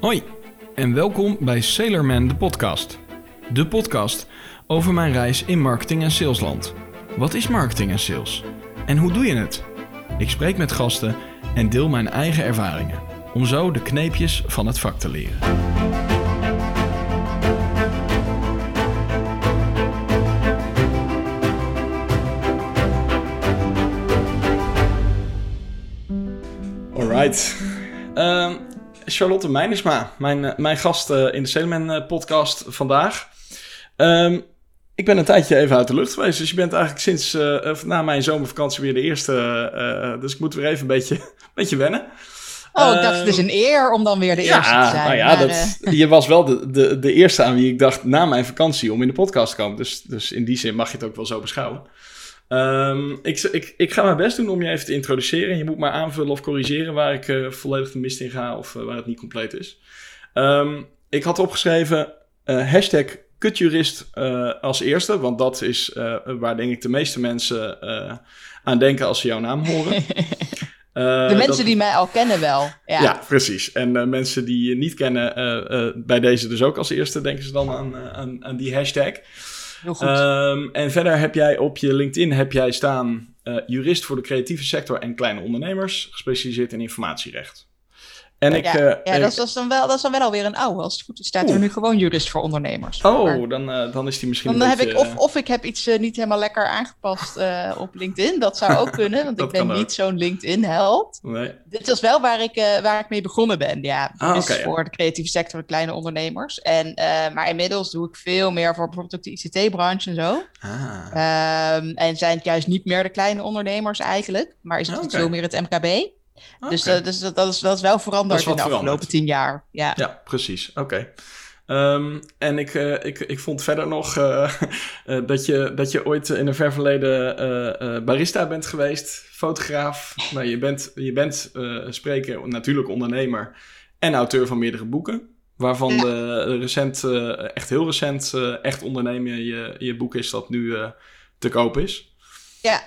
Hoi en welkom bij Sailorman de podcast. De podcast over mijn reis in marketing en salesland. Wat is marketing en sales? En hoe doe je het? Ik spreek met gasten en deel mijn eigen ervaringen om zo de kneepjes van het vak te leren. Alright. Ehm, Charlotte Meinersma, mijn, eh, mijn gast eh, in de Salesman eh, podcast vandaag. Ehm, ik ben een tijdje even uit de lucht geweest, dus je bent eigenlijk sinds na mijn zomervakantie weer de eerste. dus ik moet weer even een beetje, een beetje wennen. Oh, ik dacht het is een eer om dan weer de eerste te zijn. Nou ja, dat, je was wel de, de, de eerste aan wie ik dacht na mijn vakantie om in de podcast te komen. Dus, dus in die zin mag je het ook wel zo beschouwen. Um, ik, ik, ik ga mijn best doen om je even te introduceren. Je moet maar aanvullen of corrigeren waar ik uh, volledig de mist in ga of uh, waar het niet compleet is. Um, ik had opgeschreven uh, hashtag kutjurist als eerste, want dat is waar denk ik de meeste mensen aan denken als ze jouw naam horen. de mensen die mij al kennen wel. Ja, ja precies. En mensen die je niet kennen, bij deze dus ook als eerste denken ze dan aan, aan, aan die hashtag. Heel goed. Um, en verder heb jij op je LinkedIn heb jij staan uh, jurist voor de creatieve sector en kleine ondernemers, gespecialiseerd in informatierecht. En ik, ja, uh, ja dat, is, dan wel, dat is dan wel alweer een oude. Als het goed is, staat er nu gewoon jurist voor ondernemers. Oh, dan, uh, dan is die misschien dan heb ik, of, of ik heb iets uh, niet helemaal lekker aangepast op LinkedIn. Dat zou ook kunnen, want ik ben niet zo'n LinkedIn-held. Nee. Dit is wel waar ik, waar ik mee begonnen ben. Ja, ah, dus okay, voor ja. de creatieve sector, de kleine ondernemers. En, maar inmiddels doe ik veel meer voor bijvoorbeeld ook de ICT-branche en zo. Ah. Um, en zijn het juist niet meer de kleine ondernemers eigenlijk, maar is het okay. veel meer het MKB. Dus, uh, dus dat, is, dat is wel veranderd in de afgelopen tien jaar. Ja, ja precies. Oké. Okay. Um, en ik, uh, ik, ik vond verder nog uh, uh, dat, je, dat je ooit in een ver verleden barista bent geweest, fotograaf. nou, je bent, je bent spreker, natuurlijk ondernemer en auteur van meerdere boeken. Waarvan ja. de recent, echt heel recent, echt ondernemen je, je boek is dat nu te koop is. Ja.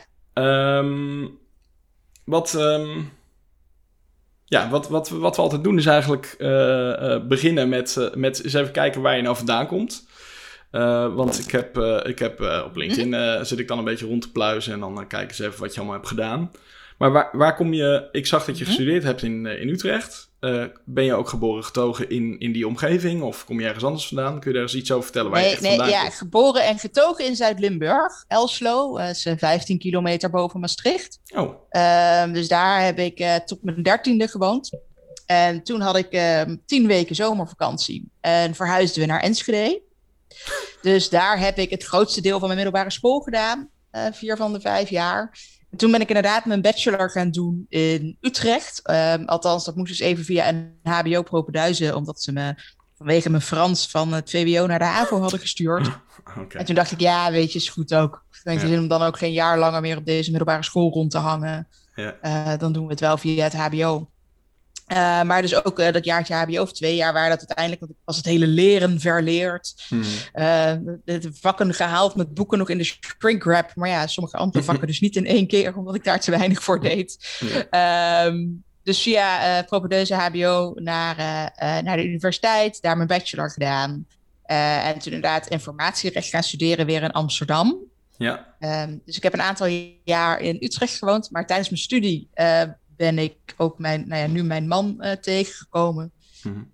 Um, wat... Um, ja, wat, wat, wat we altijd doen is eigenlijk uh, uh, beginnen met, uh, met eens even kijken waar je nou vandaan komt. want ik heb, ik heb op LinkedIn zit ik dan een beetje rond te pluizen en dan kijk eens even wat je allemaal hebt gedaan. Maar waar, waar kom je? Ik zag dat je gestudeerd hebt in, in Utrecht. Uh, ben je ook geboren getogen in, in die omgeving? Of kom je ergens anders vandaan? Kun je daar eens iets over vertellen? Waar nee, je echt nee, vandaan ja, komt? geboren en getogen in Zuid-Limburg. Elslo, uh, is 15 kilometer boven Maastricht. Oh. Uh, dus daar heb ik tot mijn dertiende gewoond. En toen had ik ehm, tien weken zomervakantie. En verhuisden we naar Enschede. Dus daar heb ik het grootste deel van mijn middelbare school gedaan. vier van de vijf jaar toen ben ik inderdaad mijn bachelor gaan doen in Utrecht. Um, althans, dat moest dus even via een HBO-propeduizen, omdat ze me vanwege mijn Frans van het VWO naar de HAVO hadden gestuurd. Okay. En toen dacht ik, ja, weet je, is goed ook. Ik denk ja. zin om dan ook geen jaar langer meer op deze middelbare school rond te hangen. Ja. Uh, dan doen we het wel via het HBO. Uh, maar dus ook uh, dat jaartje HBO of twee jaar waar dat uiteindelijk, want ik was het hele leren verleerd. Hmm. Uh, de vakken gehaald met boeken nog in de shrink wrap. Maar ja, sommige andere vakken dus niet in één keer, omdat ik daar te weinig voor deed. Ja. Um, dus via uh, propedeuse HBO naar, naar de universiteit, daar mijn bachelor gedaan. en toen inderdaad informatierecht gaan studeren weer in Amsterdam. Ja. Um, dus ik heb een aantal jaar in Utrecht gewoond, maar tijdens mijn studie ben ik ook mijn, nou ja, nu mijn man uh, tegengekomen. Mm-hmm.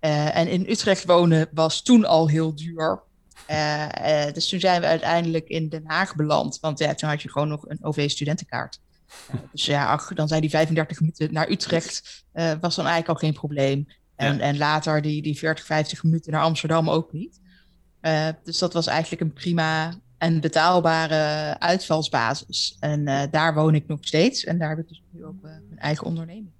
Uh, en in Utrecht wonen was toen al heel duur. Uh, dus toen zijn we uiteindelijk in Den Haag beland. Want ja, toen had je gewoon nog een OV-studentenkaart. dus ja, ach, dan zijn die 35 minuten naar Utrecht was dan eigenlijk al geen probleem. En, Ja. en later die, die 40, 50 minuten naar Amsterdam ook niet. dus dat was eigenlijk een prima en betaalbare uitvalsbasis. En uh, daar woon ik nog steeds. En daar heb ik dus nu ook uh, mijn eigen onderneming.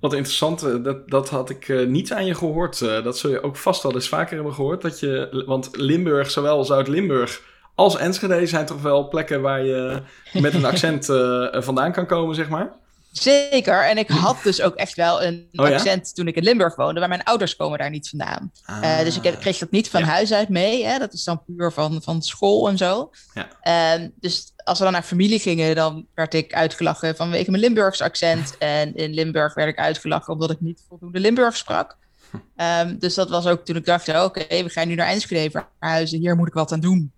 Wat interessant, uh, dat, dat had ik niet aan je gehoord. dat zul je ook vast wel eens vaker hebben gehoord. Dat je, want Limburg, zowel Zuid-Limburg als Enschede zijn toch wel plekken waar je met een accent vandaan kan komen, zeg maar. Zeker. En ik had dus ook echt wel een Oh ja? accent toen ik in Limburg woonde, maar mijn ouders komen daar niet vandaan. Eh, dus ik heb, kreeg dat niet van ja. huis uit mee. Hè? Dat is dan puur van, van school en zo. Ja. Ehm, dus als we dan naar familie gingen, dan werd ik uitgelachen vanwege mijn Limburgs accent. En in Limburg werd ik uitgelachen omdat ik niet voldoende Limburg sprak. Ehm, dus dat was ook toen ik dacht, oké, we gaan nu naar Enschede verhuizen. Hier moet ik wat aan doen.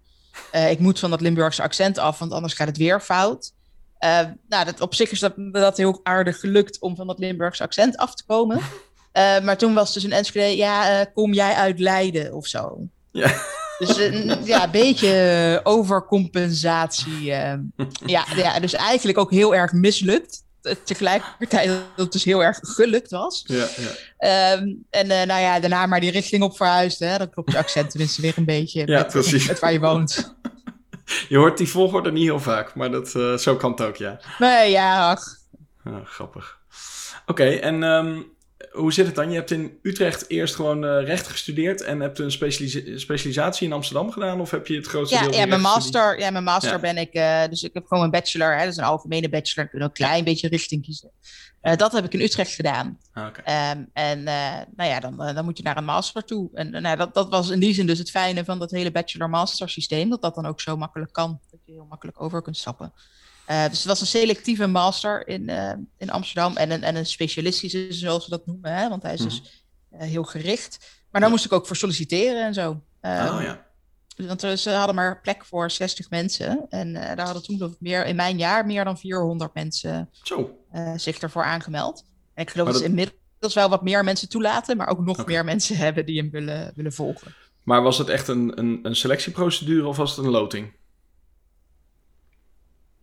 Eh, ik moet van dat Limburgse accent af, want anders gaat het weer fout. Eh, nou, dat, op zich is dat, dat heel aardig gelukt om van dat Limburgse accent af te komen. Eh, maar toen was dus een Enschede, ja, eh, kom jij uit Leiden of zo. Ja. Dus een ja, een beetje overcompensatie. ja, ja, dus eigenlijk ook heel erg mislukt. Tegelijkertijd dat het dus heel erg gelukt was. Ja, ja. Ehm, en nou ja, daarna maar die richting op verhuisd. Hè? Dan klopt je accent tenminste weer een beetje Ja, met, precies. met waar je woont. Je hoort die volgorde niet heel vaak, maar dat, eh, zo kan het ook, ja. Nee, ja, ach. Ah, grappig. Oké, en ehm, hoe zit het dan? Je hebt in Utrecht eerst gewoon eh, recht gestudeerd en hebt een specialisa- specialisatie in Amsterdam gedaan? Of heb je het grootste Ja, deel ja, je mijn master, ja, mijn master Ja. ben ik. eh, dus ik heb gewoon een bachelor. Hè, is een algemene bachelor. Ik kan ook een klein beetje richting kiezen. Eh, dat heb ik in Utrecht gedaan. Ah, oké. Ehm, en nou ja, dan, dan moet je naar een master toe. En nou, dat, dat was in die zin dus het fijne van dat hele bachelor-master systeem. Dat dat dan ook zo makkelijk kan. Dat je heel makkelijk over kunt stappen. Eh, dus het was een selectieve master in, eh, in Amsterdam. En een, en een specialistische, zoals we dat noemen. Hè? Want hij is dus eh, heel gericht. Maar dan moest ik ook voor solliciteren en zo. Oh ja. want ze hadden maar plek voor 60 mensen. En daar hadden toen meer, in mijn jaar meer dan 400 mensen Zo. zich ervoor aangemeld. En ik geloof dat ze inmiddels wel wat meer mensen toelaten, maar ook nog meer mensen hebben die hem willen, willen volgen. Maar was het echt een, een, een selectieprocedure of was het een loting?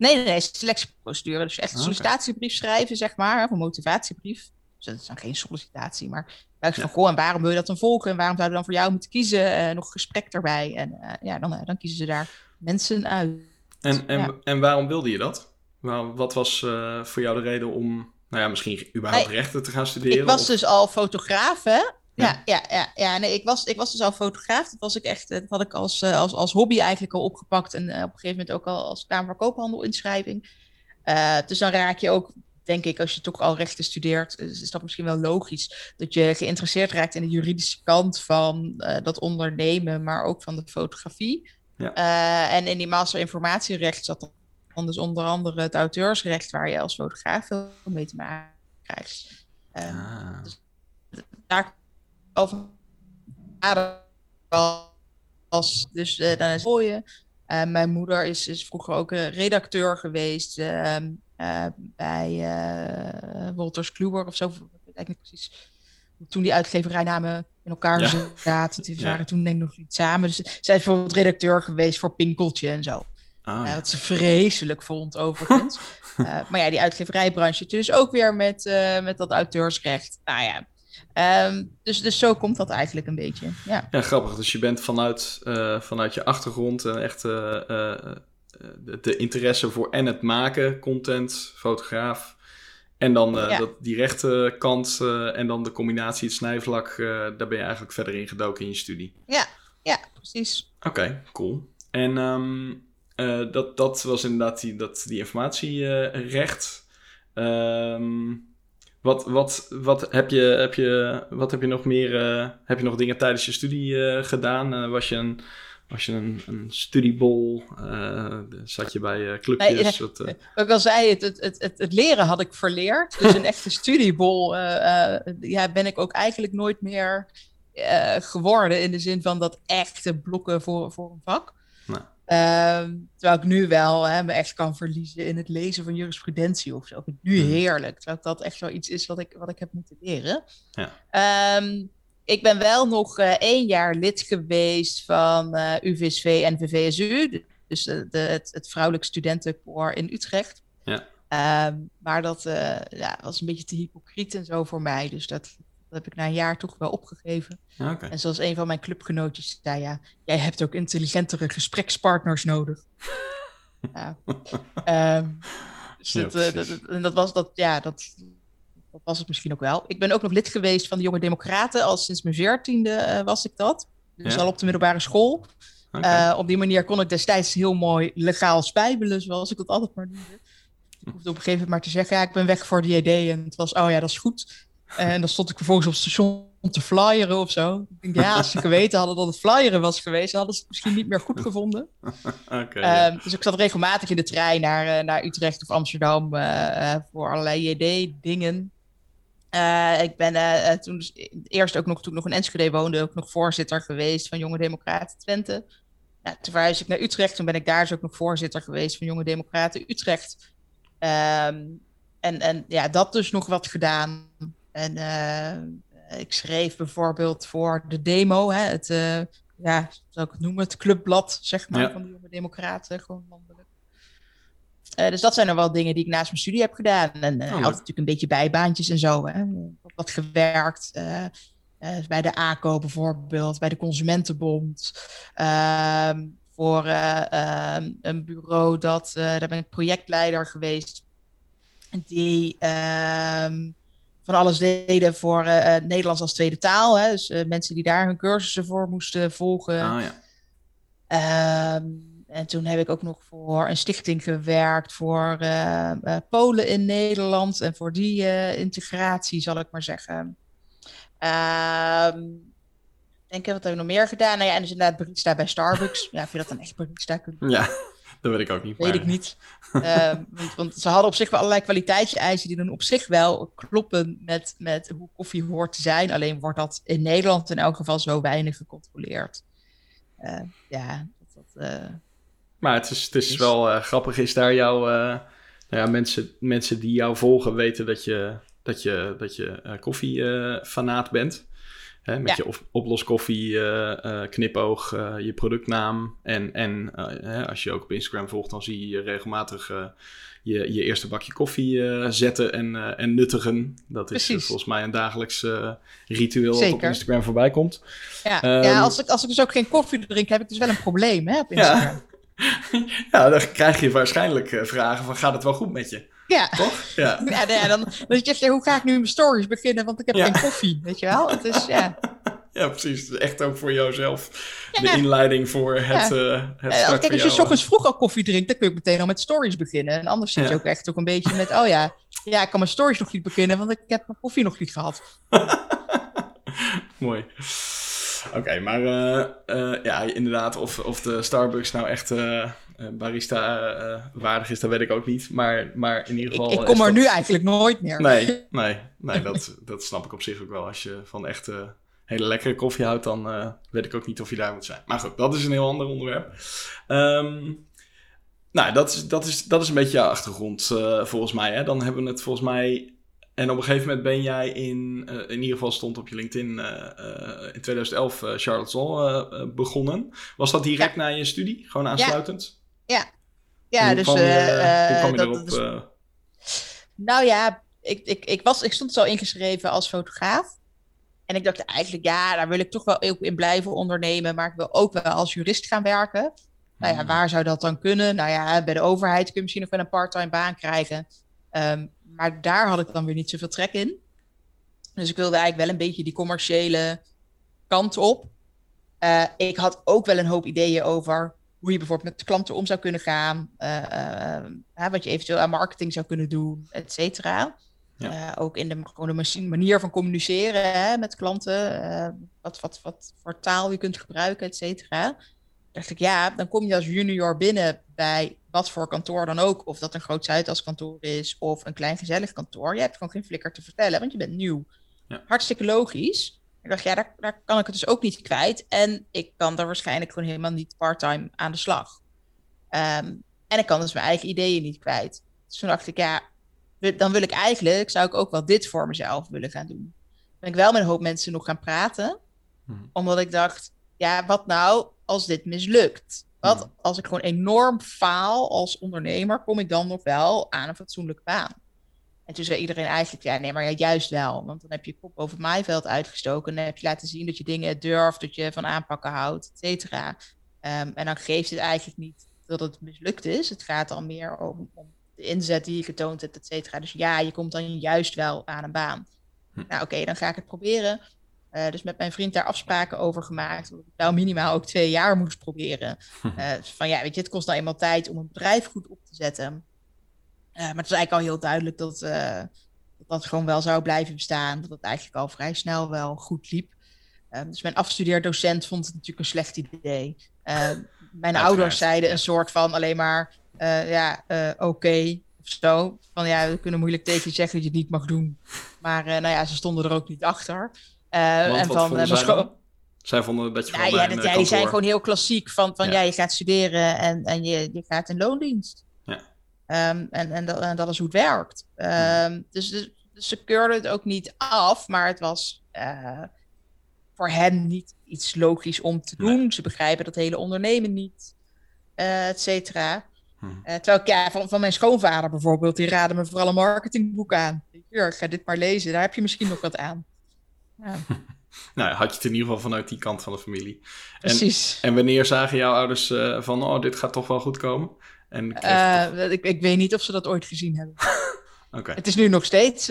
Nee, nee, nee, selectieprocedure. Dus echt een Ah, sollicitatiebrief schrijven, zeg maar, of een motivatiebrief. Dus dat is dan geen sollicitatie, maar Ja. van, goh, en waarom wil je dat dan volgen? En waarom zouden we dan voor jou moeten kiezen? Eh, nog gesprek erbij. En eh, ja, dan, eh, dan kiezen ze daar mensen uit. En, en, Ja. en waarom wilde je dat? Waarom, wat was voor jou de reden om, nou ja, misschien überhaupt Nee, rechten te gaan studeren? Ik was of- dus al fotograaf, hè? Ja. Ja, ja, ja. Nee, ik was, ik was dus al fotograaf. Dat was ik echt, dat had ik als, eh, als, als hobby eigenlijk al opgepakt. En eh, op een gegeven moment ook al als Kamer van Koophandel inschrijving. Eh, dus dan raak je ook, denk ik, als je toch al rechten studeert, is, dat misschien wel logisch. Dat je geïnteresseerd raakt in de juridische kant van eh, dat ondernemen, maar ook van de fotografie. Ja. Eh, en in die master informatierecht zat dan dus onder andere het auteursrecht, waar je als fotograaf veel mee te maken krijgt. Ehm, Ah. daar over was dus eh, dan is gooien. Eh, mijn moeder is, is vroeger ook eh, redacteur geweest ehm, eh, bij Wolters Kluwer of zo. Ik weet niet precies toen die uitgeverijnamen in elkaar Ja. zaten. Die Ja. waren toen denk ik nog niet samen. Dus zij is bijvoorbeeld redacteur geweest voor Pinkeltje en zo. Ah, ja. wat ze vreselijk vond, overigens. Maar ja, die uitgeverijbranche. Dus ook weer met, met dat auteursrecht. Nou ja. Ehm, dus, dus zo komt dat eigenlijk een beetje. Ja, Ja, grappig. Dus je bent vanuit, eh, vanuit je achtergrond en echt eh, eh, eh, de, de interesse voor en het maken, content, fotograaf. En dan Ja. dat, die rechte kant en dan de combinatie, het snijvlak, daar ben je eigenlijk verder in gedoken in je studie. ja precies. Oké, cool. En ehm, eh, dat, dat was inderdaad die, dat, die informatierecht. Ehm, wat, wat, wat, heb je, heb je, wat heb je nog meer? eh, heb je nog dingen tijdens je studie eh, gedaan? Eh, was je een, was je een, een studiebol? Zat je bij clubjes? Nee, Wat, ik al zei, het, het, het, het, het leren had ik verleerd. Dus een echte studiebol ja, ben ik ook eigenlijk nooit meer geworden. In de zin van dat echte blokken voor, voor een vak. Ehm, terwijl ik nu wel hè, me echt kan verliezen in het lezen van jurisprudentie of zo. Ik vind het nu Hmm. heerlijk. Terwijl dat echt wel iets is wat ik, wat ik heb moeten leren. Ja. Ehm, ik ben wel nog eh, één jaar lid geweest van eh, UVSV en VVSU. Dus de, het, het vrouwelijk studentenkoor in Utrecht. Ja. Ehm, maar dat eh, ja, was een beetje te hypocriet en zo voor mij. Dus dat heb ik na een jaar toch wel opgegeven. oké. En zoals een van mijn clubgenootjes zei, ja, jij hebt ook intelligentere gesprekspartners nodig. ja. Ehm, dus Ja, dat, eh, dat, en was dat, ja, dat, dat was het misschien ook wel. Ik ben ook nog lid geweest van de Jonge Democraten. Al sinds mijn veertiende eh, was ik dat. Dus Ja. al op de middelbare school. Eh, op die manier kon ik destijds heel mooi legaal spijbelen, zoals ik dat altijd maar noemde. Ik hoefde op een gegeven moment maar te zeggen, ja, ik ben weg voor de JD. En het was, oh ja, dat is goed. En dan stond ik vervolgens op het station te flyeren of zo. Ik denk, ja, als ze geweten hadden dat het flyeren was geweest, dan hadden ze het misschien niet meer goed gevonden. Ja. Ehm, dus ik zat regelmatig in de trein naar, eh, naar Utrecht of Amsterdam eh, eh, voor allerlei JD-dingen. Ik ben toen dus eerst ook nog, toen ik nog in Enschede woonde, ook nog voorzitter geweest van Jonge Democraten Twente. Nou, toen verhuisde ik naar Utrecht, toen ben ik daar dus ook nog voorzitter geweest van Jonge Democraten Utrecht. Ehm, en, en ja, dat dus nog wat gedaan. En eh, ik schreef bijvoorbeeld voor de demo, hè, het, eh, ja, zou ik het noemen, het clubblad, zeg maar, Ja. van de Jonge Democraten, gewoon landelijk. Eh, dus dat zijn er wel dingen die ik naast mijn studie heb gedaan. En leuk. altijd natuurlijk een beetje bijbaantjes en zo. Hè. Wat, gewerkt. bij de ACO bijvoorbeeld, bij de Consumentenbond. Ehm, voor eh, ehm, een bureau dat, daar ben ik projectleider geweest. Die ehm, van alles deden voor eh, eh, Nederlands als tweede taal. Hè. Dus eh, mensen die daar hun cursussen voor moesten volgen. Ah, ja. Ehm, en toen heb ik ook nog voor een stichting gewerkt voor Polen in Nederland en voor die integratie, zal ik maar zeggen. Ehm, denk ik, wat heb ik nog meer gedaan? Nou ja, en dus inderdaad barista bij Starbucks. Ja, of je dat dan echt barista ja, dat weet ik ook niet. Weet maar- ik niet. Ehm, want, want ze hadden op zich wel allerlei kwaliteitseisen die dan op zich wel kloppen met, met hoe koffie hoort te zijn. Alleen wordt dat in Nederland in elk geval zo weinig gecontroleerd. Eh, ja, dat, dat, eh, Maar het is, het is wel eh, grappig, is daar jouw... eh, nou ja, mensen, mensen die jou volgen weten dat je, dat je, dat je koffiefanaat bent. Hè, met Ja. je op, oploskoffie, eh, knipoog, eh, je productnaam. En, en hè, als je ook op Instagram volgt, dan zie je regelmatig je, je eerste bakje koffie zetten en, en nuttigen. Dat is volgens mij een dagelijks ritueel dat op. Instagram voorbij komt. ja, Ehm, ja als, ik, als ik dus ook geen koffie drink, heb ik dus wel een probleem hè, op Instagram. Ja, dan krijg je waarschijnlijk vragen van gaat het wel goed met je? Ja. Toch? Ja. Ja, dan, dan zit je hoe ga ik nu mijn stories beginnen? Want ik heb Ja. geen koffie, weet je wel? Het is, ja. Ja, precies. Het is Echt ook voor jouzelf. De inleiding voor het, eh het start Kijk, als je ochtends vroeg al koffie drinkt, dan kun je meteen al met stories beginnen. En anders zit je ook echt ook een beetje met, oh ja, ja, ik kan mijn stories nog niet beginnen, want ik heb mijn koffie nog niet gehad. Mooi. Oké, maar eh, eh, ja, inderdaad, of, of de Starbucks nou echt barista eh, waardig is, dat weet ik ook niet. Maar, maar in ieder Ik, geval... ik kom er dat- nu eigenlijk nooit meer. Nee, nee, nee dat, dat snap ik op zich ook wel. Als je van echt eh, hele lekkere koffie houdt, dan eh, weet ik ook niet of je daar moet zijn. Maar goed, dat is een heel ander onderwerp. Ehm, nou, dat is, dat, is, dat is een beetje jouw achtergrond eh, volgens mij. Hè? Dan hebben we het volgens mij... En op een gegeven moment ben jij in... eh, in ieder geval stond op je LinkedIn eh, eh, in 2011 eh Charlottesville eh, eh, begonnen. Was dat direct na je studie? Gewoon aansluitend? Ja, Hoe dus... kwam je, eh, hoe kwam je dat- erop? dat is- eh, Nou ja, ik, ik, ik, was, ik stond zo ingeschreven als fotograaf. En ik dacht eigenlijk, ja, daar wil ik toch wel ook in blijven ondernemen. Maar ik wil ook wel als jurist gaan werken. Nou ja, Hmm. waar zou dat dan kunnen? Nou ja, bij de overheid kun je misschien nog wel een parttime baan krijgen. Ehm, maar daar had ik dan weer niet zoveel trek in. Dus ik wilde eigenlijk wel een beetje die commerciële kant op. Eh, ik had ook wel een hoop ideeën over hoe je bijvoorbeeld met klanten om zou kunnen gaan. eh, eh, wat je eventueel aan marketing zou kunnen doen, et cetera. Ja. Eh, ook in de, gewoon de machine- manier van communiceren hè, met klanten. wat, wat, wat voor taal je kunt gebruiken, et cetera. dacht ik, ja, dan kom je als junior binnen bij wat voor kantoor dan ook. Of dat een groot Zuidas kantoor is of een klein gezellig kantoor. Je hebt gewoon geen flikker te vertellen, want je bent nieuw. Ja. Hartstikke logisch. Ik dacht, ja, daar, daar kan ik het dus ook niet kwijt. En ik kan daar waarschijnlijk gewoon helemaal niet parttime aan de slag. Ehm, en ik kan dus mijn eigen ideeën niet kwijt. Dus toen dacht ik, ja, dan wil ik eigenlijk, zou ik ook wel dit voor mezelf willen gaan doen. Ben ik wel met een hoop mensen nog gaan praten. Mhm. Omdat ik dacht, ja, wat nou als dit mislukt? Wat Mhm. als ik gewoon enorm faal als ondernemer, kom ik dan nog wel aan een fatsoenlijke baan? En toen zei iedereen eigenlijk, ja, nee, maar ja, juist wel. Want dan heb je kop over maaiveld uitgestoken. En dan heb je laten zien dat je dingen durft, dat je van aanpakken houdt, et cetera. Ehm, en dan geeft het eigenlijk niet dat het mislukt is. Het gaat dan meer om, om de inzet die je getoond hebt, et cetera. Dus ja, je komt dan juist wel aan een baan. Hm. Nou, oké, dan ga ik het proberen. Eh, dus met mijn vriend daar afspraken over gemaakt. Dat ik nou minimaal ook twee jaar moest proberen. Eh, van ja, weet je, het kost nou eenmaal tijd om een bedrijf goed op te zetten. Maar het is eigenlijk al heel duidelijk dat, dat dat gewoon wel zou blijven bestaan. Dat het eigenlijk al vrij snel wel goed liep. Ehm, dus mijn afstudeerdocent vond het natuurlijk een slecht idee. Mijn ouders zeiden een soort van alleen maar ja, oké okay, of zo. Van ja, we kunnen moeilijk tegen je zeggen dat je het niet mag doen. Maar uh, nou ja, ze stonden er ook niet achter. en van mijn school. Zij vonden dat je ja, ja, dat, ja, die zijn gewoon heel klassiek van, van ja. ja je gaat studeren en, en je, je gaat in loondienst. Um, en, en, dat, en dat is hoe het werkt. Um, dus, dus, dus, ze keurden het ook niet af, maar het was voor hen niet iets logisch om te doen. Ze begrijpen dat hele ondernemen niet, uh, et cetera. Hm. Uh, terwijl ik, ja, van, van mijn schoonvader bijvoorbeeld, die raadde me vooral een marketingboek aan. Hier, ga dit maar lezen, daar heb je misschien nog wat aan. Ja. nou, had je het in ieder geval vanuit die kant van de familie. Precies. En, en wanneer zagen jouw ouders uh, van, oh, dit gaat toch wel goed komen? En toch... ik, ik weet niet of ze dat ooit gezien hebben. Het is nu nog steeds,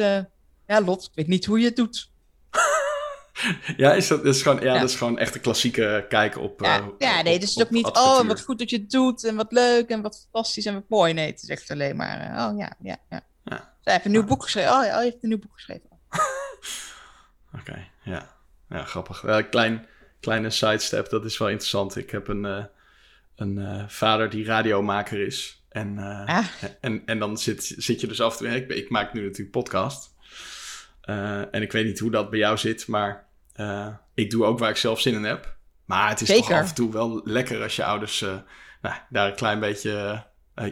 ja, Lot, ik weet niet hoe je het doet. ja, is dat, is gewoon, ja, dat is gewoon echt een klassieke kijk op. Ja, uh, ja nee, het is ook niet. Oh, wat goed dat je het doet en wat leuk en wat fantastisch en wat mooi. Nee, het is echt alleen maar. Oh ja, ja, ja. ja. Ze heeft een nieuw boek geschreven. Oh ja, hij heeft een nieuw boek geschreven. Oké, ja. Ja, grappig. Klein, kleine sidestep, dat is wel interessant. Ik heb een, een vader die radiomaker is. En, ah. en, en dan zit, zit je dus af en toe. Ik, ik maak nu natuurlijk podcast. en ik weet niet hoe dat bij jou zit, maar ik doe ook waar ik zelf zin in heb. Maar het is toch af en toe wel lekker als je ouders nou, daar een klein beetje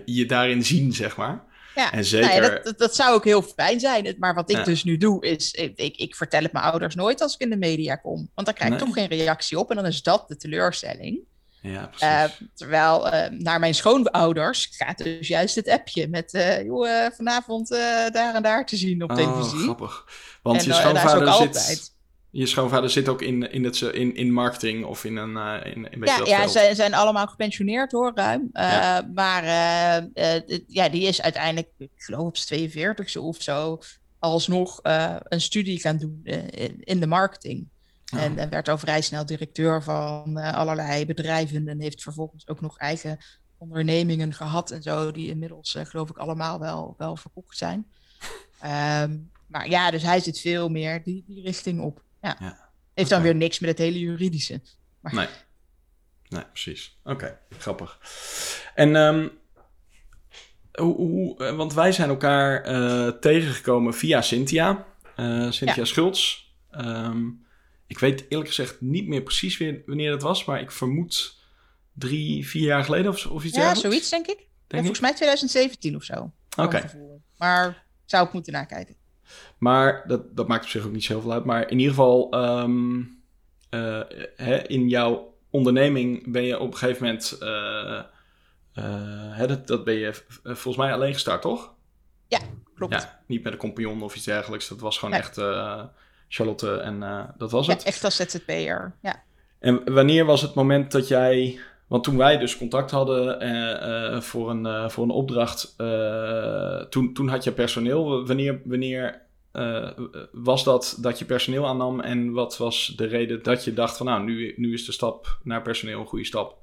je daarin zien, zeg maar. Ja, en zeker... Nou ja, dat, dat, zou ook heel fijn zijn. Maar wat ik ja. dus nu doe, is ik, ik, ik, vertel het mijn ouders nooit als ik in de media kom. Want dan krijg ik nee. toch geen reactie op. En dan is dat de teleurstelling. Ja, precies. terwijl naar mijn schoonouders gaat dus juist het appje met joh, vanavond daar en daar te zien op oh, televisie. grappig. Want en, je schoonvader zit... Altijd je schoonvader zit ook in, in, het, in, in marketing of in een, in, in Ja, ja ze zijn allemaal gepensioneerd hoor, ruim. Ja. Maar ja, die is uiteindelijk, ik geloof op zijn 42e of zo, alsnog een studie gaan doen in de marketing. En, en, werd al vrij snel directeur van allerlei bedrijven en heeft vervolgens ook nog eigen ondernemingen gehad en zo, die inmiddels geloof ik allemaal wel, wel verkocht zijn. um, maar ja, dus hij zit veel meer die, die richting op. Ja. ja. Heeft dan weer niks met het hele juridische. Maar... Nee. Nee, precies. Oké, grappig. En um, hoe, hoe, eh, want wij zijn elkaar uh, tegengekomen via Cynthia. Uh, Cynthia ja. Schultz. Um, ik weet eerlijk gezegd niet meer precies weer wanneer dat was, maar ik vermoed drie, vier jaar geleden of, of iets Ja, zoiets denk ik. Denk volgens mij 2017 of zo. Oké. Maar zou ik moeten nakijken. Maar dat, dat maakt op zich ook niet zoveel uit. Maar in ieder geval, um, uh, hè, in jouw onderneming ben je op een gegeven moment. Uh, uh, hè, dat, dat ben je volgens mij alleen gestart, toch? Ja, klopt. Ja, niet met een compagnon of iets dergelijks. Dat was gewoon nee. echt Charlotte en dat was het. Echt als ZZP'er, ja. En wanneer was het moment dat jij want toen wij dus contact hadden uh, uh, voor, een, voor een opdracht, toen, toen had je personeel. Wanneer, wanneer was dat dat je personeel aannam en wat was de reden dat je dacht van nou, nu, nu is de stap naar personeel een goede stap?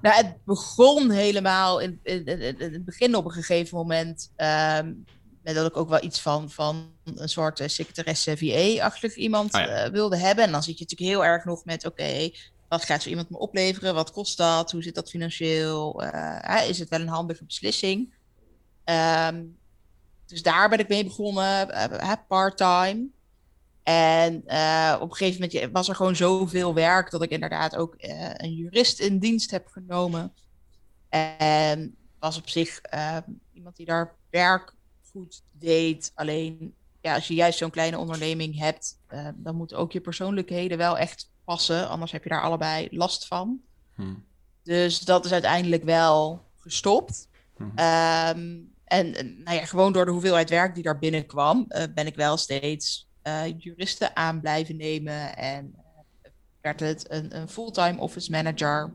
Nou, het begon helemaal in, in, in, in het begin op een gegeven moment. Um, met dat ik ook wel iets van, van een soort secretaresse VA-achtig iemand ah, ja. wilde hebben. En dan zit je natuurlijk heel erg nog met: oké, wat gaat zo iemand me opleveren? Wat kost dat? Hoe zit dat financieel? Uh, is het wel een handige beslissing? Um, dus daar ben ik mee begonnen, uh, part-time. En op een gegeven moment was er gewoon zoveel werk dat ik inderdaad ook een jurist in dienst heb genomen. En was op zich ehm, iemand die daar werk goed deed. Alleen ja, als je juist zo'n kleine onderneming hebt, dan moeten ook je persoonlijkheden wel echt passen, anders heb je daar allebei last van. Hmm. Dus dat is uiteindelijk wel gestopt. Hmm. Um, en nou ja, gewoon door de hoeveelheid werk die daar binnenkwam, uh, ben ik wel steeds uh, juristen aan blijven nemen. En werd het een, een fulltime office manager.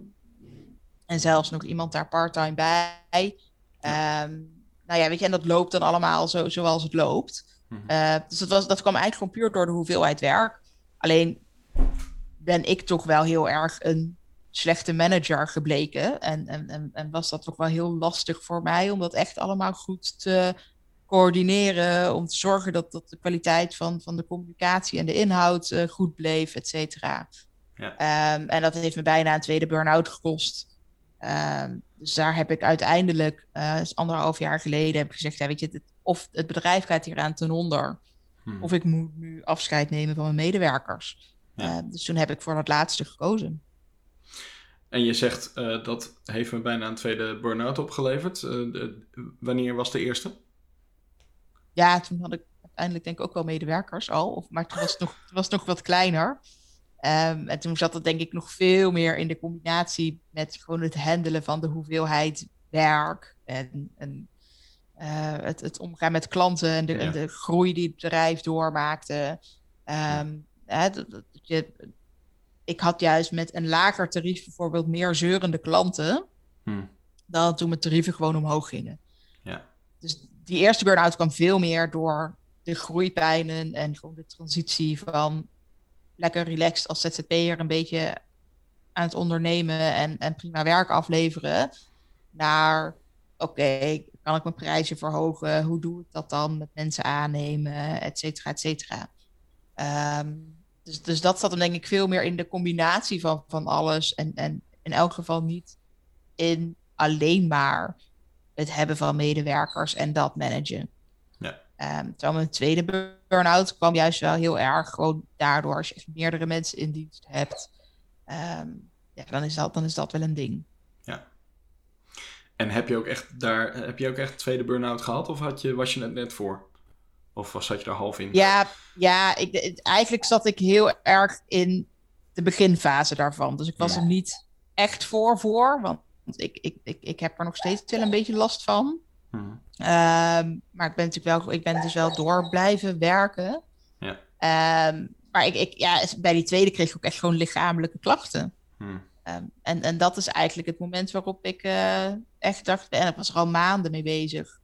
En zelfs nog iemand daar parttime bij. Um, nou ja, weet je, en dat loopt dan allemaal zo, zoals het loopt. Hmm. dus dat, was, dat kwam eigenlijk gewoon puur door de hoeveelheid werk. Alleen ben ik toch wel heel erg een slechte manager gebleken. En, en, en, en was dat toch wel heel lastig voor mij om dat echt allemaal goed te coördineren. Om te zorgen dat, dat de kwaliteit van, van de communicatie en de inhoud uh, goed bleef, et cetera. Ja. Um, en dat heeft me bijna een tweede burn-out gekost. Um, dus daar heb ik uiteindelijk, uh, anderhalf jaar geleden, heb ik gezegd: ja, weet je, het, of het bedrijf gaat hier aan ten onder, hmm. of ik moet nu afscheid nemen van mijn medewerkers. Ja. Uh, dus toen heb ik voor dat laatste gekozen. En je zegt uh, dat heeft me bijna een tweede burn-out opgeleverd. De, wanneer was de eerste? Ja, toen had ik uiteindelijk denk ik ook wel medewerkers al. Of, maar toen was het nog, het was nog wat kleiner. Um, en toen zat dat denk ik nog veel meer in de combinatie met gewoon het handelen van de hoeveelheid werk en, en uh, het, het, omgaan met klanten en de, en de, groei die het bedrijf doormaakte. Um, hè, dat, dat je, ik had juist met een lager tarief bijvoorbeeld meer zeurende klanten hmm. dan toen mijn tarieven gewoon omhoog gingen. Ja. Dus die eerste burn-out kwam veel meer door de groeipijnen en gewoon de transitie van lekker relaxed als ZZP'er een beetje aan het ondernemen en, en prima werk afleveren. Naar, oké, kan ik mijn prijzen verhogen? Hoe doe ik dat dan met mensen aannemen, et cetera, et cetera. Ehm, dus, dus dat zat dan denk ik veel meer in de combinatie van, van alles. En, en in elk geval niet in alleen maar het hebben van medewerkers en dat managen. Um, terwijl mijn tweede burn-out kwam juist wel heel erg gewoon daardoor als je meerdere mensen in dienst hebt. Um, ja, dan is, dat, dan is dat wel een ding. Ja. En heb je ook echt daar, heb je ook echt een tweede burn-out gehad? Of had je, was je het net voor? Of was, zat je er half in? Ja, ja ik, eigenlijk zat ik heel erg in de beginfase daarvan. Dus ik was er niet echt voor voor. Want ik, ik, ik, ik heb er nog steeds wel een beetje last van. Hmm. Ehm, maar ik ben natuurlijk wel, ik ben dus wel door blijven werken. Ja. Um, maar ik, ik, ja, bij die tweede kreeg ik ook echt gewoon lichamelijke klachten. Hmm. Um, en, en dat is eigenlijk het moment waarop ik uh, echt dacht, en ik was er al maanden mee bezig.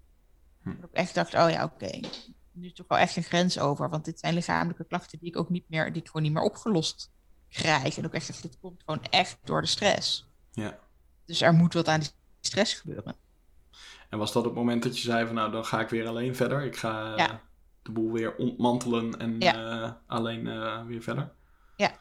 Hmm. Ik echt dacht, oh ja, oké, okay. nu is toch wel echt een grens over. Want dit zijn lichamelijke klachten die ik ook niet meer, die ik gewoon niet meer opgelost krijg. En ook echt, dit komt gewoon echt door de stress. Ja. Dus er moet wat aan die stress gebeuren. En was dat het moment dat je zei van nou, dan ga ik weer alleen verder. Ik ga de boel weer ontmantelen en uh, alleen uh, weer verder? Ja.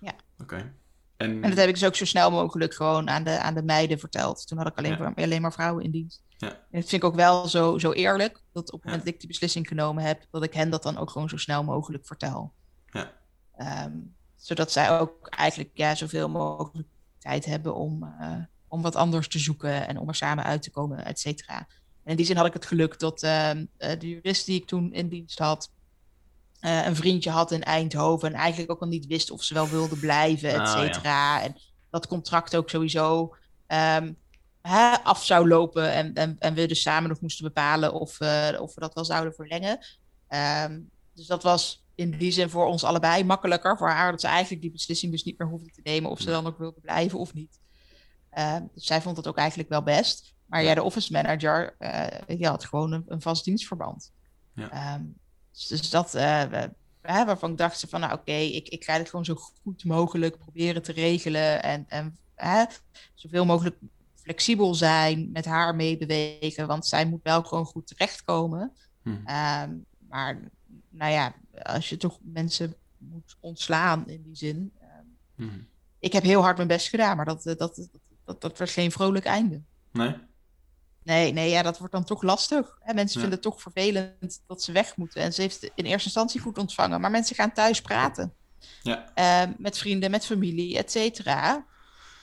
ja. Oké. En... en dat heb ik dus ook zo snel mogelijk gewoon aan de, aan de meiden verteld. Toen had ik alleen, maar, alleen maar vrouwen in dienst. Ja. En dat vind ik ook wel zo, zo eerlijk, dat op het moment dat ik die beslissing genomen heb, dat ik hen dat dan ook gewoon zo snel mogelijk vertel. Ja. Um, zodat zij ook eigenlijk ja, zoveel mogelijk tijd hebben om, uh, om wat anders te zoeken en om er samen uit te komen, et cetera. En in die zin had ik het geluk dat uh, de jurist die ik toen in dienst had, uh, een vriendje had in Eindhoven en eigenlijk ook al niet wist of ze wel wilde blijven, et ah, cetera. En dat contract ook sowieso um, hè, af zou lopen en, en, en, we dus samen nog moesten bepalen of, uh, of we dat wel zouden verlengen. Um, dus dat was in die zin voor ons allebei makkelijker. Voor haar dat ze eigenlijk die beslissing dus niet meer hoefde te nemen of ze dan ook wilde blijven of niet. Dus zij vond het ook eigenlijk wel best. Maar ja, de office manager, uh, die had gewoon een, een vast dienstverband. Ja. Um, dus, dus, dat, uh, waarvan ik dacht van, nou oké, okay, ik, ik ga dit gewoon zo goed mogelijk proberen te regelen. En, en zoveel mogelijk flexibel zijn, met haar meebewegen. Want zij moet wel gewoon goed terechtkomen. Hmm. Um, maar nou ja, als je toch mensen moet ontslaan in die zin. Um, hmm. Ik heb heel hard mijn best gedaan, maar dat, dat, dat, dat, dat werd geen vrolijk einde. Nee? Nee, nee, ja, dat wordt dan toch lastig. Hè? Mensen vinden het toch vervelend dat ze weg moeten. En ze heeft in eerste instantie goed ontvangen. Maar mensen gaan thuis praten. Ja. Uh, met vrienden, met familie, et cetera.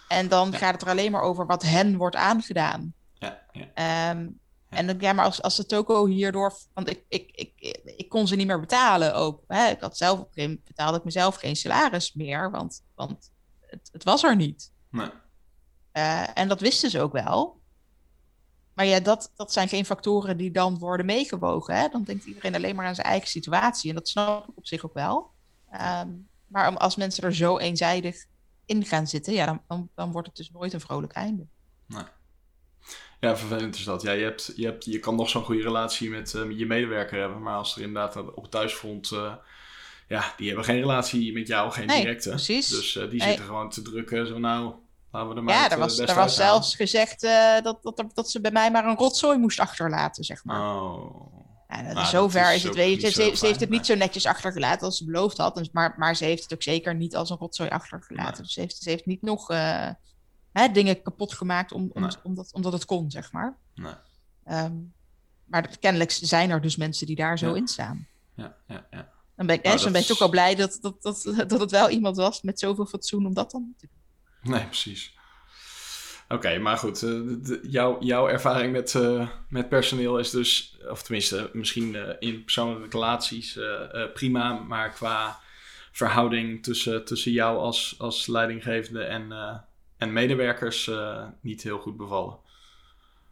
En dan gaat het er alleen maar over wat hen wordt aangedaan. Ja, ja. Um, en ja, maar als, als de toko hierdoor... Want ik, ik, ik, ik kon ze niet meer betalen ook. Hè? Ik had zelf op een gegeven moment betaalde ik mezelf geen salaris meer. Want, want het, het was er niet. Nee. Uh, en dat wisten ze ook wel. Maar ja, dat, dat zijn geen factoren die dan worden meegewogen. Hè? Dan denkt iedereen alleen maar aan zijn eigen situatie. En dat snap ik op zich ook wel. Um, maar als mensen er zo eenzijdig in gaan zitten, ja, dan, dan, dan wordt het dus nooit een vrolijk einde. Nee. Ja, vervelend is dat. Ja, je, hebt, je, hebt, je kan nog zo'n goede relatie met uh, je medewerker hebben, maar als er inderdaad op het thuisfront, uh, ja, die hebben geen relatie met jou, geen directe. Precies. Dus uh, die zitten gewoon te drukken, zo nou, Laten we er maar Ja, het, er eh, was, er was zelfs gezegd eh, dat, dat, dat ze bij mij maar een rotzooi moest achterlaten, zeg maar. Oh. Ja, dat- Nou, zover dat is het. ook Weet je, ze, heeft het niet zo netjes achtergelaten als ze beloofd had. maar, maar ze heeft het ook zeker niet als een rotzooi achtergelaten. Nee. Dus ze heeft, ze heeft niet nog eh, hè, dingen kapot gemaakt om, om, Nee. omdat, omdat het kon, zeg maar. Nee. Ehm, maar dat- kennelijk zijn er dus mensen die daar zo Ja. in staan. Ja, ja, ja. Dan ben ik, Nou, ben ik toch wel blij dat, dat, dat, dat het wel iemand was met zoveel fatsoen om dat dan te doen. Nee, precies. Oké, maar goed. eh, jouw, jouw ervaring met, eh, met personeel is dus, of tenminste, misschien eh, in persoonlijke relaties prima, maar qua verhouding tussen, tussen jou als, als leidinggevende en, en medewerkers niet heel goed bevallen.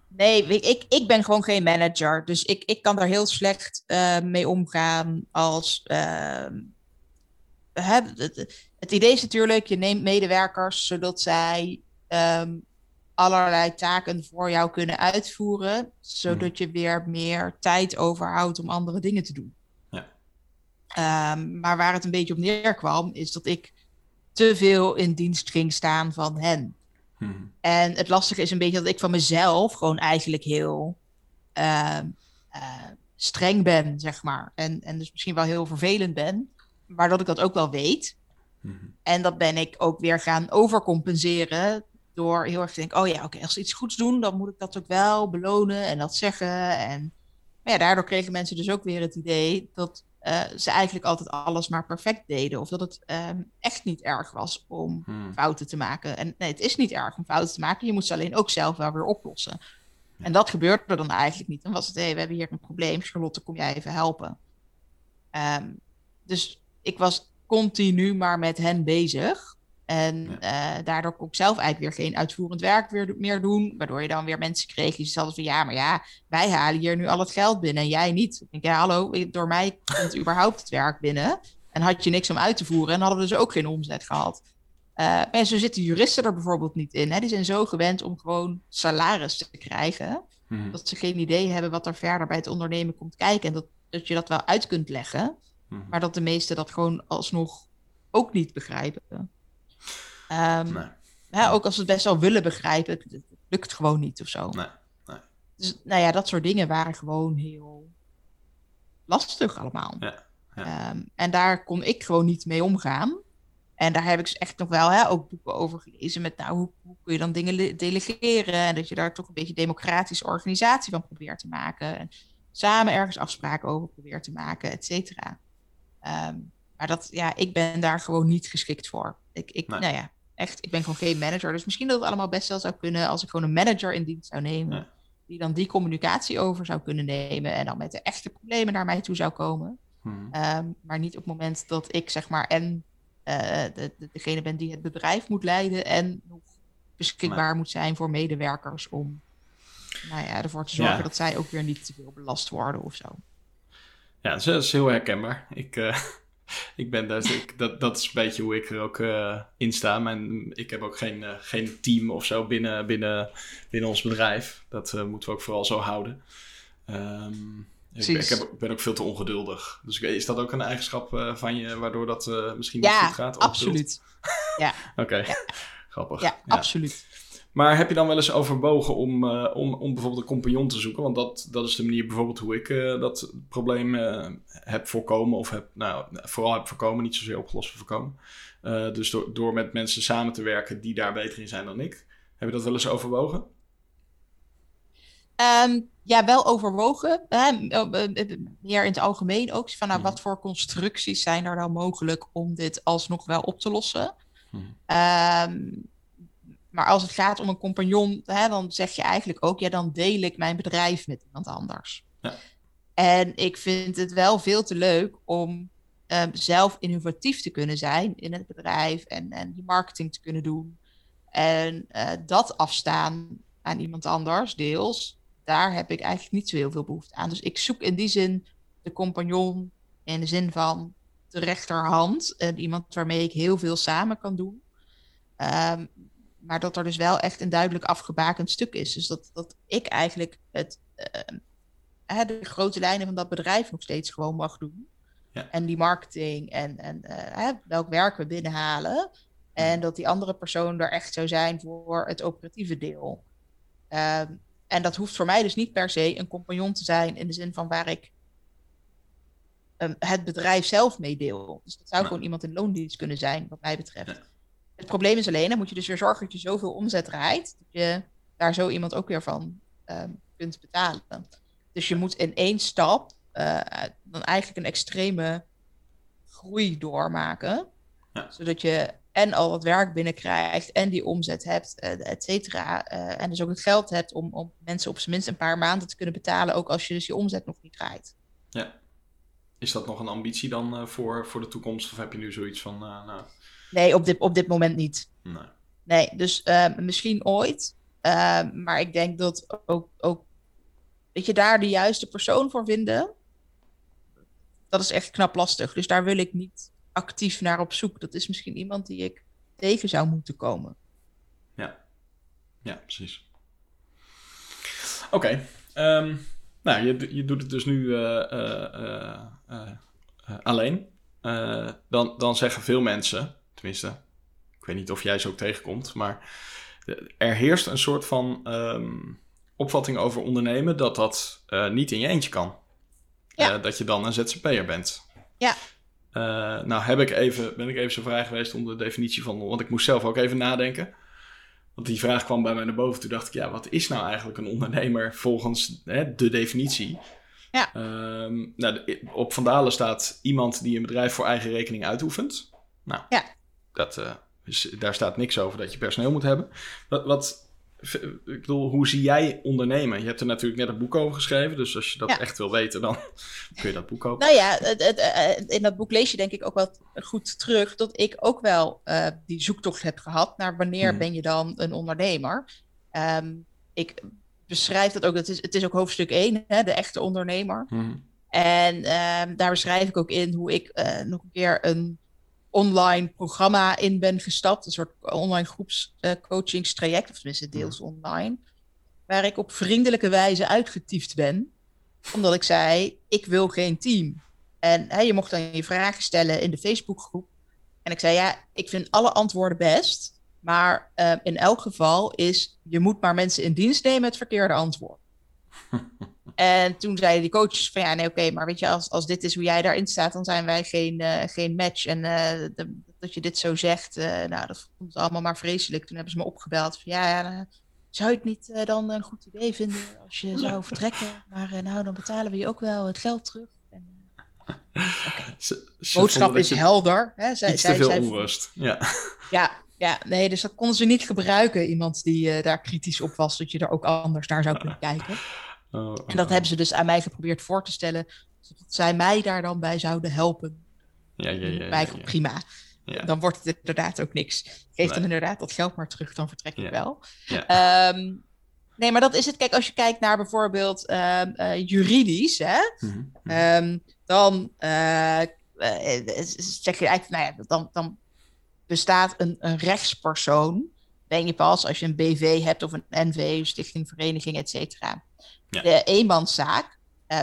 Nee, ik, ik, ben gewoon geen manager. Dus ik, ik kan daar heel slecht mee omgaan als. ehm, hè, het, idee is natuurlijk, je neemt medewerkers zodat zij ehm, allerlei taken voor jou kunnen uitvoeren, zodat je weer meer tijd overhoudt om andere dingen te doen. Ja. Ehm, maar waar het een beetje op neerkwam, is dat ik te veel in dienst ging staan van hen. Mhm. En het lastige is een beetje dat ik van mezelf gewoon eigenlijk heel ehm, eh, streng ben, zeg maar. En, en dus misschien wel heel vervelend ben, maar dat ik dat ook wel weet. Mhm. En dat ben ik ook weer gaan overcompenseren door heel erg te denken, oh ja, oké, als ze iets goeds doen, dan moet ik dat ook wel belonen en dat zeggen. En maar ja, daardoor kregen mensen dus ook weer het idee dat eh, ze eigenlijk altijd alles maar perfect deden. Of dat het ehm, echt niet erg was om Mhm. fouten te maken. En nee, het is niet erg om fouten te maken. Je moet ze alleen ook zelf wel weer oplossen. En dat gebeurde dan eigenlijk niet. Dan was het, hé, we hebben hier een probleem. Charlotte, kom jij even helpen? Ehm, dus ik was continu maar met hen bezig. En eh, daardoor kon ik zelf eigenlijk weer geen uitvoerend werk weer, meer doen. Waardoor je dan weer mensen kreeg die zeiden van... ja, maar ja, wij halen hier nu al het geld binnen en jij niet. Ik denk, ja, hallo, door mij komt überhaupt het werk binnen. En had je niks om uit te voeren en hadden we dus ook geen omzet gehad. Eh, maar ja, zo zitten juristen er bijvoorbeeld niet in. Hè? Die zijn zo gewend om gewoon salaris te krijgen. Mhm. Dat ze geen idee hebben wat er verder bij het ondernemen komt kijken. En dat, dat je dat wel uit kunt leggen. Mhm. Maar dat de meesten dat gewoon alsnog ook niet begrijpen. Nee. hè, ook als ze het best wel willen begrijpen, het, het lukt gewoon niet of zo. Nee, nee. Dus nou ja, dat soort dingen waren gewoon heel lastig allemaal. Ja, ja. Ehm, en daar kon ik gewoon niet mee omgaan. En daar heb ik dus echt nog wel hè, ook boeken over gelezen met nou, hoe, hoe kun je dan dingen le- delegeren en dat je daar toch een beetje democratische organisatie van probeert te maken. En samen ergens afspraken over probeert te maken, et cetera. Ehm, maar dat, ja, ik ben daar gewoon niet geschikt voor. Ik, ik, Nee. nou ja, echt, ik ben gewoon geen manager. Dus misschien dat het allemaal best wel zou kunnen als ik gewoon een manager in dienst zou nemen. Die dan die communicatie over zou kunnen nemen en dan met de echte problemen naar mij toe zou komen. Mhm. Ehm, maar niet op het moment dat ik zeg maar en eh, de, de- degene ben die het bedrijf moet leiden en nog beschikbaar moet zijn voor medewerkers om nou ja, ervoor te zorgen Ja. dat zij ook weer niet te veel belast worden of zo. Ja, dat is, dat is heel herkenbaar. Ik, eh, ik ben daar, ik, dat, dat is een beetje hoe ik er ook eh, in sta. Mijn, ik heb ook geen, eh, geen team of zo binnen, binnen, binnen ons bedrijf. Dat moeten we ook vooral zo houden. Ehm, ik, ik, Precies. heb, ik ben ook veel te ongeduldig. Dus ik- is dat ook een eigenschap van je waardoor dat misschien niet Ja, goed gaat? Ongeduld? absoluut. Oké, grappig. Ja, absoluut. Maar heb je dan wel eens overwogen om, eh, om, om bijvoorbeeld een compagnon te zoeken? Want dat, dat is de manier bijvoorbeeld hoe ik eh, dat probleem eh, heb voorkomen. Of heb, nou, vooral heb voorkomen, niet zozeer opgelost maar voorkomen. Dus door, door met mensen samen te werken die daar beter in zijn dan ik. Heb je dat wel eens overwogen? Ehm, ja, wel overwogen. hè, meer in het algemeen ook. Van, nou, Mhm. wat voor constructies zijn er dan mogelijk om dit alsnog wel op te lossen? Mhm. Ehm, maar als het gaat om een compagnon, hè, dan zeg je eigenlijk ook, ja, dan deel ik mijn bedrijf met iemand anders. Ja. En ik vind het wel veel te leuk om ehm, zelf innovatief te kunnen zijn in het bedrijf en, en die marketing te kunnen doen. En eh, dat afstaan aan iemand anders, deels, daar heb ik eigenlijk niet zo heel veel behoefte aan. Dus ik zoek in die zin de compagnon in de zin van de rechterhand. En iemand waarmee ik heel veel samen kan doen. Ehm, maar dat er dus wel echt een duidelijk afgebakend stuk is. Dus dat, dat ik eigenlijk het, ehm, de grote lijnen van dat bedrijf nog steeds gewoon mag doen. Ja. En die marketing en, en eh, welk werk we binnenhalen. En dat die andere persoon er echt zou zijn voor het operatieve deel. Ehm, en dat hoeft voor mij dus niet per se een compagnon te zijn in de zin van waar ik um, het bedrijf zelf mee deel. Dus dat zou gewoon iemand in loondienst kunnen zijn, wat mij betreft. Het probleem is alleen, dan moet je dus weer zorgen dat je zoveel omzet draait, dat je daar zo iemand ook weer van um, kunt betalen. Dus je moet in één stap uh, dan eigenlijk een extreme groei doormaken. Ja. Zodat je en al wat werk binnenkrijgt en die omzet hebt, uh, et cetera. Uh, en dus ook het geld hebt om, om mensen op zijn minst een paar maanden te kunnen betalen, ook als je dus je omzet nog niet draait. Ja. Is dat nog een ambitie dan uh, voor, voor de toekomst? Of heb je nu zoiets van. nou... Nee, op dit, op dit moment niet. Nee. Nee, dus misschien ooit. maar ik denk dat ook, ook. Weet je, daar de juiste persoon voor vinden. Dat is echt knap lastig. Dus daar wil ik niet actief naar op zoek. Dat is misschien iemand die ik tegen zou moeten komen. Ja, ja precies. Oké. Okay. Um, nou, je, je doet het dus nu uh, uh, uh, alleen. dan, dan zeggen veel mensen, tenminste, ik weet niet of jij ze ook tegenkomt, maar er heerst een soort van um, opvatting over ondernemen dat dat niet in je eentje kan. Ja. dat je dan een ZZP'er bent. Ja. Uh, nou heb ik even, ben ik even zo vrij geweest om de definitie van... Want ik moest zelf ook even nadenken. Want die vraag kwam bij mij naar boven. Toen dacht ik, ja, wat is nou eigenlijk een ondernemer volgens hè, de definitie? Ja. Um, nou, op Vandalen staat iemand die een bedrijf voor eigen rekening uitoefent. Nou, ja. Dat, uh, is, daar staat niks over dat je personeel moet hebben. Wat, wat, ik bedoel, hoe zie jij ondernemen? Je hebt er natuurlijk net een boek over geschreven, dus als je dat echt wil weten, dan kun je dat boek kopen. Nou ja, het, het, eh, in dat boek lees je denk ik ook wel goed terug dat ik ook wel uh, die zoektocht heb gehad naar wanneer hmm. ben je dan een ondernemer. Um, ik beschrijf dat ook, het is, het is ook hoofdstuk 1, hè, de echte ondernemer. Hmm. En um, daar beschrijf ik ook in hoe ik uh, nog een keer een online programma in ben gestapt. Een soort online groepscoachingstraject, uh, of tenminste deels online. Waar ik op vriendelijke wijze uitgetiefd ben. Omdat ik zei, ik wil geen team. En hè, je mocht dan je vragen stellen in de Facebookgroep. En ik zei, ja, ik vind alle antwoorden best. Maar uh, in elk geval is, je moet maar mensen in dienst nemen het verkeerde antwoord. En toen zeiden die coaches van ja, nee, oké, maar weet je, als, als dit is hoe jij daarin staat, dan zijn wij geen, uh, geen match. En uh, de, dat je dit zo zegt, uh, nou, dat vond allemaal maar vreselijk. Toen hebben ze me opgebeld van ja, ja zou je het niet dan een goed idee vinden als je zou vertrekken? Maar nou, dan betalen we je ook wel het geld terug. En, okay. Boodschap is helder. Hè? Zij, iets zij, te veel zij, onrust. Ja. ja, ja, nee, dus dat konden ze niet gebruiken. Iemand die daar kritisch op was, dat je er ook anders naar zou kunnen kijken. Oh, en dat oh. hebben ze dus aan mij geprobeerd voor te stellen. Dat zij mij daar dan bij zouden helpen. Ja, ja, ja. ja, ja. prima. Dan wordt het inderdaad ook niks. Geef nee. dan inderdaad dat geld maar terug, dan vertrek ik wel. Um, nee, maar dat is het. Kijk, als je kijkt naar bijvoorbeeld um, uh, juridisch, hè, mm -hmm. um, dan uh, zeg je eigenlijk, nou ja, dan, dan bestaat een, een rechtspersoon. Ben je pas als je een BV hebt of een NV, stichting, vereniging, et cetera. Ja. De eenmanszaak uh,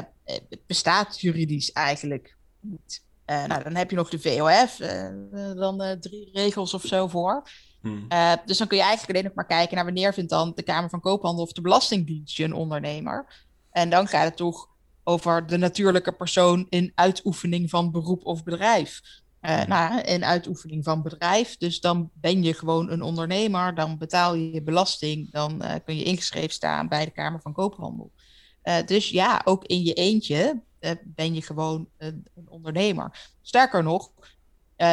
bestaat juridisch eigenlijk niet. Uh, nou, dan heb je nog de VOF, uh, dan drie regels of zo voor. Hmm. dus dan kun je eigenlijk alleen nog maar kijken naar wanneer vindt dan de Kamer van Koophandel of de Belastingdienst een ondernemer. En dan gaat het toch over de natuurlijke persoon in uitoefening van beroep of bedrijf. Uh, nou, in uitoefening van bedrijf. Dus dan ben je gewoon een ondernemer, dan betaal je je belasting, dan uh, kun je ingeschreven staan bij de Kamer van Koophandel. Uh, dus ja, ook in je eentje ben je gewoon een, een ondernemer. Sterker nog, 93%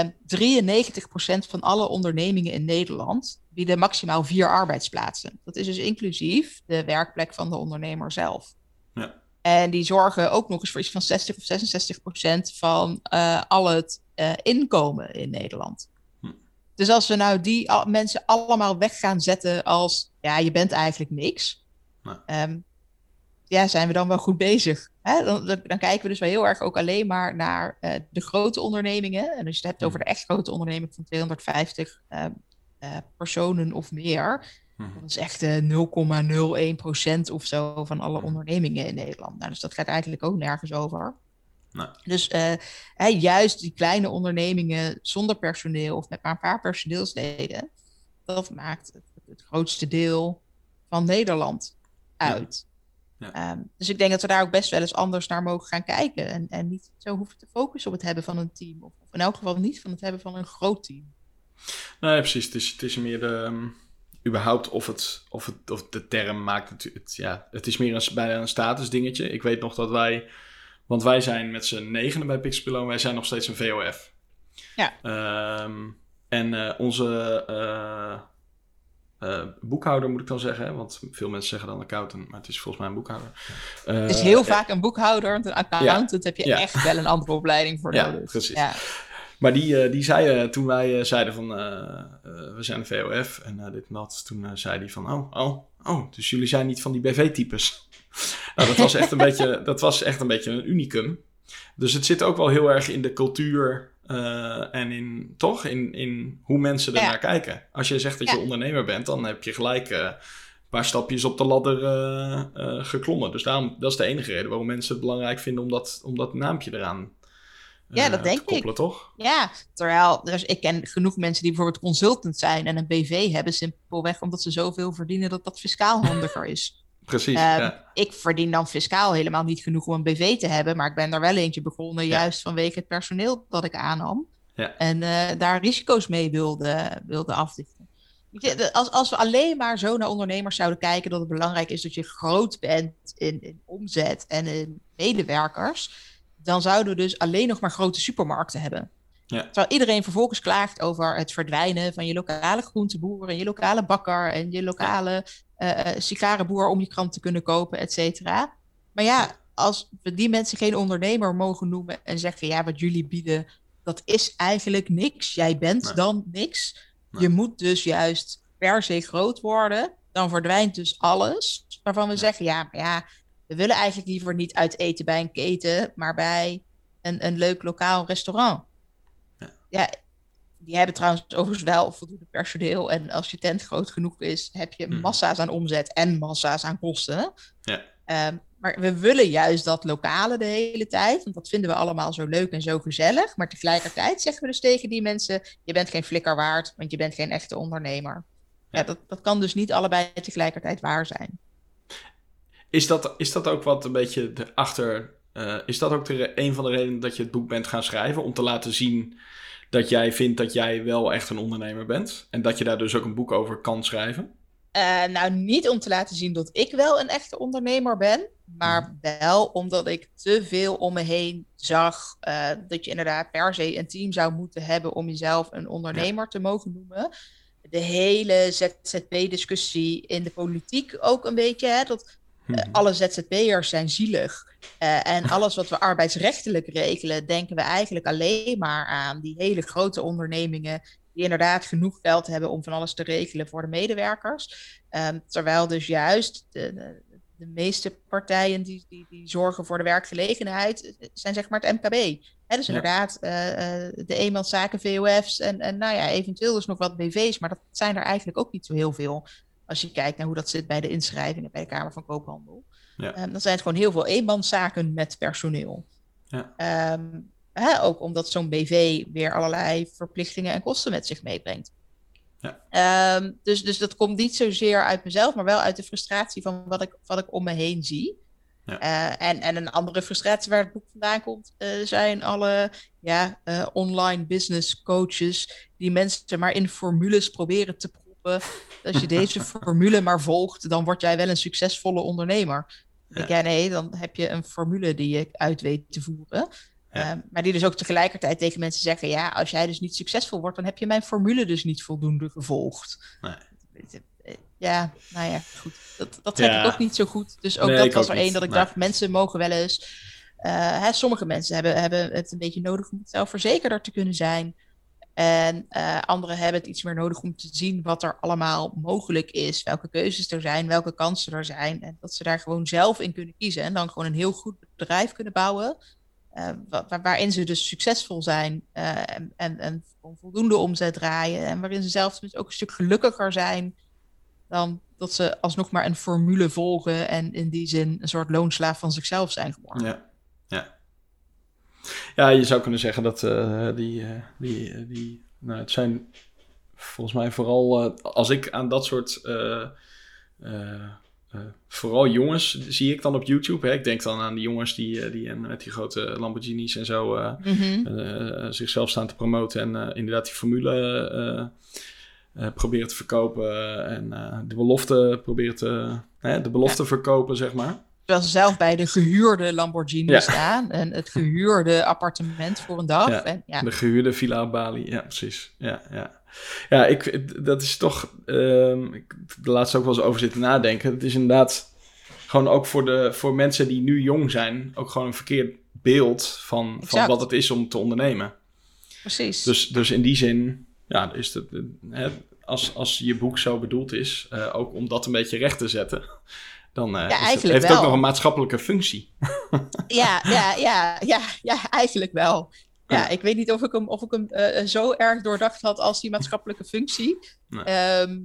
van alle ondernemingen in Nederland bieden maximaal vier arbeidsplaatsen. Dat is dus inclusief de werkplek van de ondernemer zelf. Ja. En die zorgen ook nog eens voor iets van 60 of 66 procent van uh, al het uh, inkomen in Nederland. Hm. Dus als we nou die al, mensen allemaal weg gaan zetten als, ja, je bent eigenlijk niks. Um, ja, zijn we dan wel goed bezig? Hè? Dan, dan, kijken we dus wel heel erg ook alleen maar naar uh, de grote ondernemingen. En als je het hebt hm. over de echt grote onderneming van 250 personen of meer Mhm. Dat is echt uh, 0,01% of zo van alle ondernemingen in Nederland. Nou, dus dat gaat eigenlijk ook nergens over. Nee. Dus uh, juist die kleine ondernemingen zonder personeel of met maar een paar personeelsleden, dat maakt het, het grootste deel van Nederland uit. Ja. Ehm, dus ik denk dat we daar ook best wel eens anders naar mogen gaan kijken. En, en niet zo hoeven te focussen op het hebben van een team. Of, in elk geval niet van het hebben van een groot team. Nee, precies. Het is, het is meer de, um, überhaupt of, het, of, het, of de term maakt het, het, ja, het is meer een, bijna een statusdingetje. Ik weet nog dat wij, want wij zijn met z'n negenen bij Pixpillow en wij zijn nog steeds een VOF. Ja. Um, en uh, onze uh, uh, boekhouder moet ik dan zeggen, want veel mensen zeggen dan accountant, maar het is volgens mij een boekhouder. het is heel vaak een boekhouder, want een accountant ja, heb je ja. echt wel een andere opleiding voor ja, nodig. Precies. Ja, maar die, uh, die zei toen wij zeiden van we zijn een VOF en dit en dat, toen zei hij van oh, oh, oh, dus jullie zijn niet van die BV-types. nou, dat was echt een beetje, dat was echt een beetje een unicum. Dus het zit ook wel heel erg in de cultuur uh, en in, toch, in, in hoe mensen er naar kijken. Als je zegt dat je ondernemer bent, dan heb je gelijk uh, een paar stapjes op de ladder uh, geklommen. Dus daarom, dat is de enige reden waarom mensen het belangrijk vinden om dat, om dat naampje eraan ja, dat denk koppelen, ik. toch? Ja, terwijl dus ik ken genoeg mensen die bijvoorbeeld consultant zijn en een BV hebben, simpelweg omdat ze zoveel verdienen dat dat fiscaal handiger is. Precies. Uh, Ik verdien dan fiscaal helemaal niet genoeg om een BV te hebben, maar ik ben er wel eentje begonnen, juist vanwege het personeel dat ik aannam. Ja. En uh, daar risico's mee wilde, wilde afdichten. Als, als we alleen maar zo naar ondernemers zouden kijken, dat het belangrijk is dat je groot bent in, in omzet en in medewerkers, dan zouden we dus alleen nog maar grote supermarkten hebben. Ja. Terwijl iedereen vervolgens klaagt over het verdwijnen van je lokale groenteboer en je lokale bakker en je lokale sigarenboer om je krant te kunnen kopen, et cetera. Maar ja, als we die mensen geen ondernemer mogen noemen en zeggen, ja, wat jullie bieden, dat is eigenlijk niks. Jij bent dan niks. Je moet dus juist per se groot worden. Dan verdwijnt dus alles waarvan we zeggen, ja, maar ja, we willen eigenlijk liever niet uit eten bij een keten, maar bij een, een leuk lokaal restaurant. Ja. ja, die hebben trouwens overigens wel voldoende personeel. En als je tent groot genoeg is, heb je Mhm. massa's aan omzet en massa's aan kosten. Ja. Ehm, maar we willen juist dat lokale de hele tijd. Want dat vinden we allemaal zo leuk en zo gezellig. Maar tegelijkertijd zeggen we dus tegen die mensen: je bent geen flikker waard, want je bent geen echte ondernemer. Ja, Ja. dat, dat kan dus niet allebei tegelijkertijd waar zijn. Is dat, is dat ook wat een beetje achter? is dat ook de, een van de redenen dat je het boek bent gaan schrijven? Om te laten zien dat jij vindt dat jij wel echt een ondernemer bent. En dat je daar dus ook een boek over kan schrijven? Eh, nou, niet om te laten zien dat ik wel een echte ondernemer ben, maar wel omdat ik te veel om me heen zag eh, dat je inderdaad per se een team zou moeten hebben om jezelf een ondernemer te mogen noemen. De hele ZZP-discussie in de politiek ook een beetje, hè, dat eh, Mhm. alle ZZP'ers zijn zielig. Eh, en alles wat we arbeidsrechtelijk regelen, denken we eigenlijk alleen maar aan die hele grote ondernemingen die inderdaad genoeg geld hebben om van alles te regelen voor de medewerkers. Ehm, terwijl dus juist de, de, de meeste partijen die, die, die zorgen voor de werkgelegenheid eh, zijn zeg maar het MKB. Hè, dus Ja. inderdaad eh, de eenmanszaken, VOF's en, en nou ja, eventueel dus nog wat BV's, maar dat zijn er eigenlijk ook niet zo heel veel. Als je kijkt naar hoe dat zit bij de inschrijvingen bij de Kamer van Koophandel. Ja. Ehm, dan zijn het gewoon heel veel eenmanszaken met personeel. Ja. Ehm, hè, ook omdat zo'n BV weer allerlei verplichtingen en kosten met zich meebrengt. Ja. Ehm, dus, dus dat komt niet zozeer uit mezelf, maar wel uit de frustratie van wat ik, wat ik om me heen zie. Ja. Eh, en, en een andere frustratie waar het boek vandaan komt, eh, zijn alle ja, eh, online business coaches die mensen maar in formules proberen te Als je deze formule maar volgt, dan word jij wel een succesvolle ondernemer. Ja. Ik, ja, nee, dan heb je een formule die je uit weet te voeren. Ja. Ehm, maar die dus ook tegelijkertijd tegen mensen zeggen: ja, als jij dus niet succesvol wordt, dan heb je mijn formule dus niet voldoende gevolgd. Nee. Ja, nou ja, goed. Dat, dat Ja. ik ook niet zo goed. Dus ook Nee, dat was er één dat ik Nee. dacht: mensen mogen wel eens. eh, hè, sommige mensen hebben, hebben het een beetje nodig om zelfverzekerder te kunnen zijn. En eh, anderen hebben het iets meer nodig om te zien wat er allemaal mogelijk is. Welke keuzes er zijn, welke kansen er zijn. En dat ze daar gewoon zelf in kunnen kiezen. En dan gewoon een heel goed bedrijf kunnen bouwen. eh, wa- wa- waarin ze dus succesvol zijn eh, en, en, en voldoende omzet draaien. En waarin ze zelf tenminste ook een stuk gelukkiger zijn dan dat ze alsnog maar een formule volgen. En in die zin een soort loonslaaf van zichzelf zijn geworden. Ja, ja. Ja, je zou kunnen zeggen dat die, die, die nou, het zijn volgens mij vooral als ik aan dat soort vooral jongens zie ik dan op YouTube. Hè? Ik denk dan aan die jongens die, die met die grote Lamborghinis en zo mm-hmm. zichzelf staan te promoten. En inderdaad die formule proberen te verkopen. En de belofte proberen te de belofte verkopen, zeg maar. Terwijl ze zelf bij de gehuurde Lamborghini staan. En het gehuurde appartement voor een dag. Ja, en, ja. De gehuurde Villa Bali. Ja, precies. Ja, ja. Ja, ik, dat is toch. Uh, ik de laatste ook wel eens over zitten nadenken. Het is inderdaad gewoon ook voor, de, voor mensen die nu jong zijn. ook gewoon een verkeerd beeld van, van wat het is om te ondernemen. Precies. Dus, dus in die zin, ja, is het, hè, als, als je boek zo bedoeld is, uh, ook om dat een beetje recht te zetten. Dan uh, ja, het, heeft het ook nog een maatschappelijke functie. ja, ja, ja, ja, ja, eigenlijk wel. Ja, ik weet niet of ik hem, of ik hem uh, zo erg doordacht had als die maatschappelijke functie. Ehm,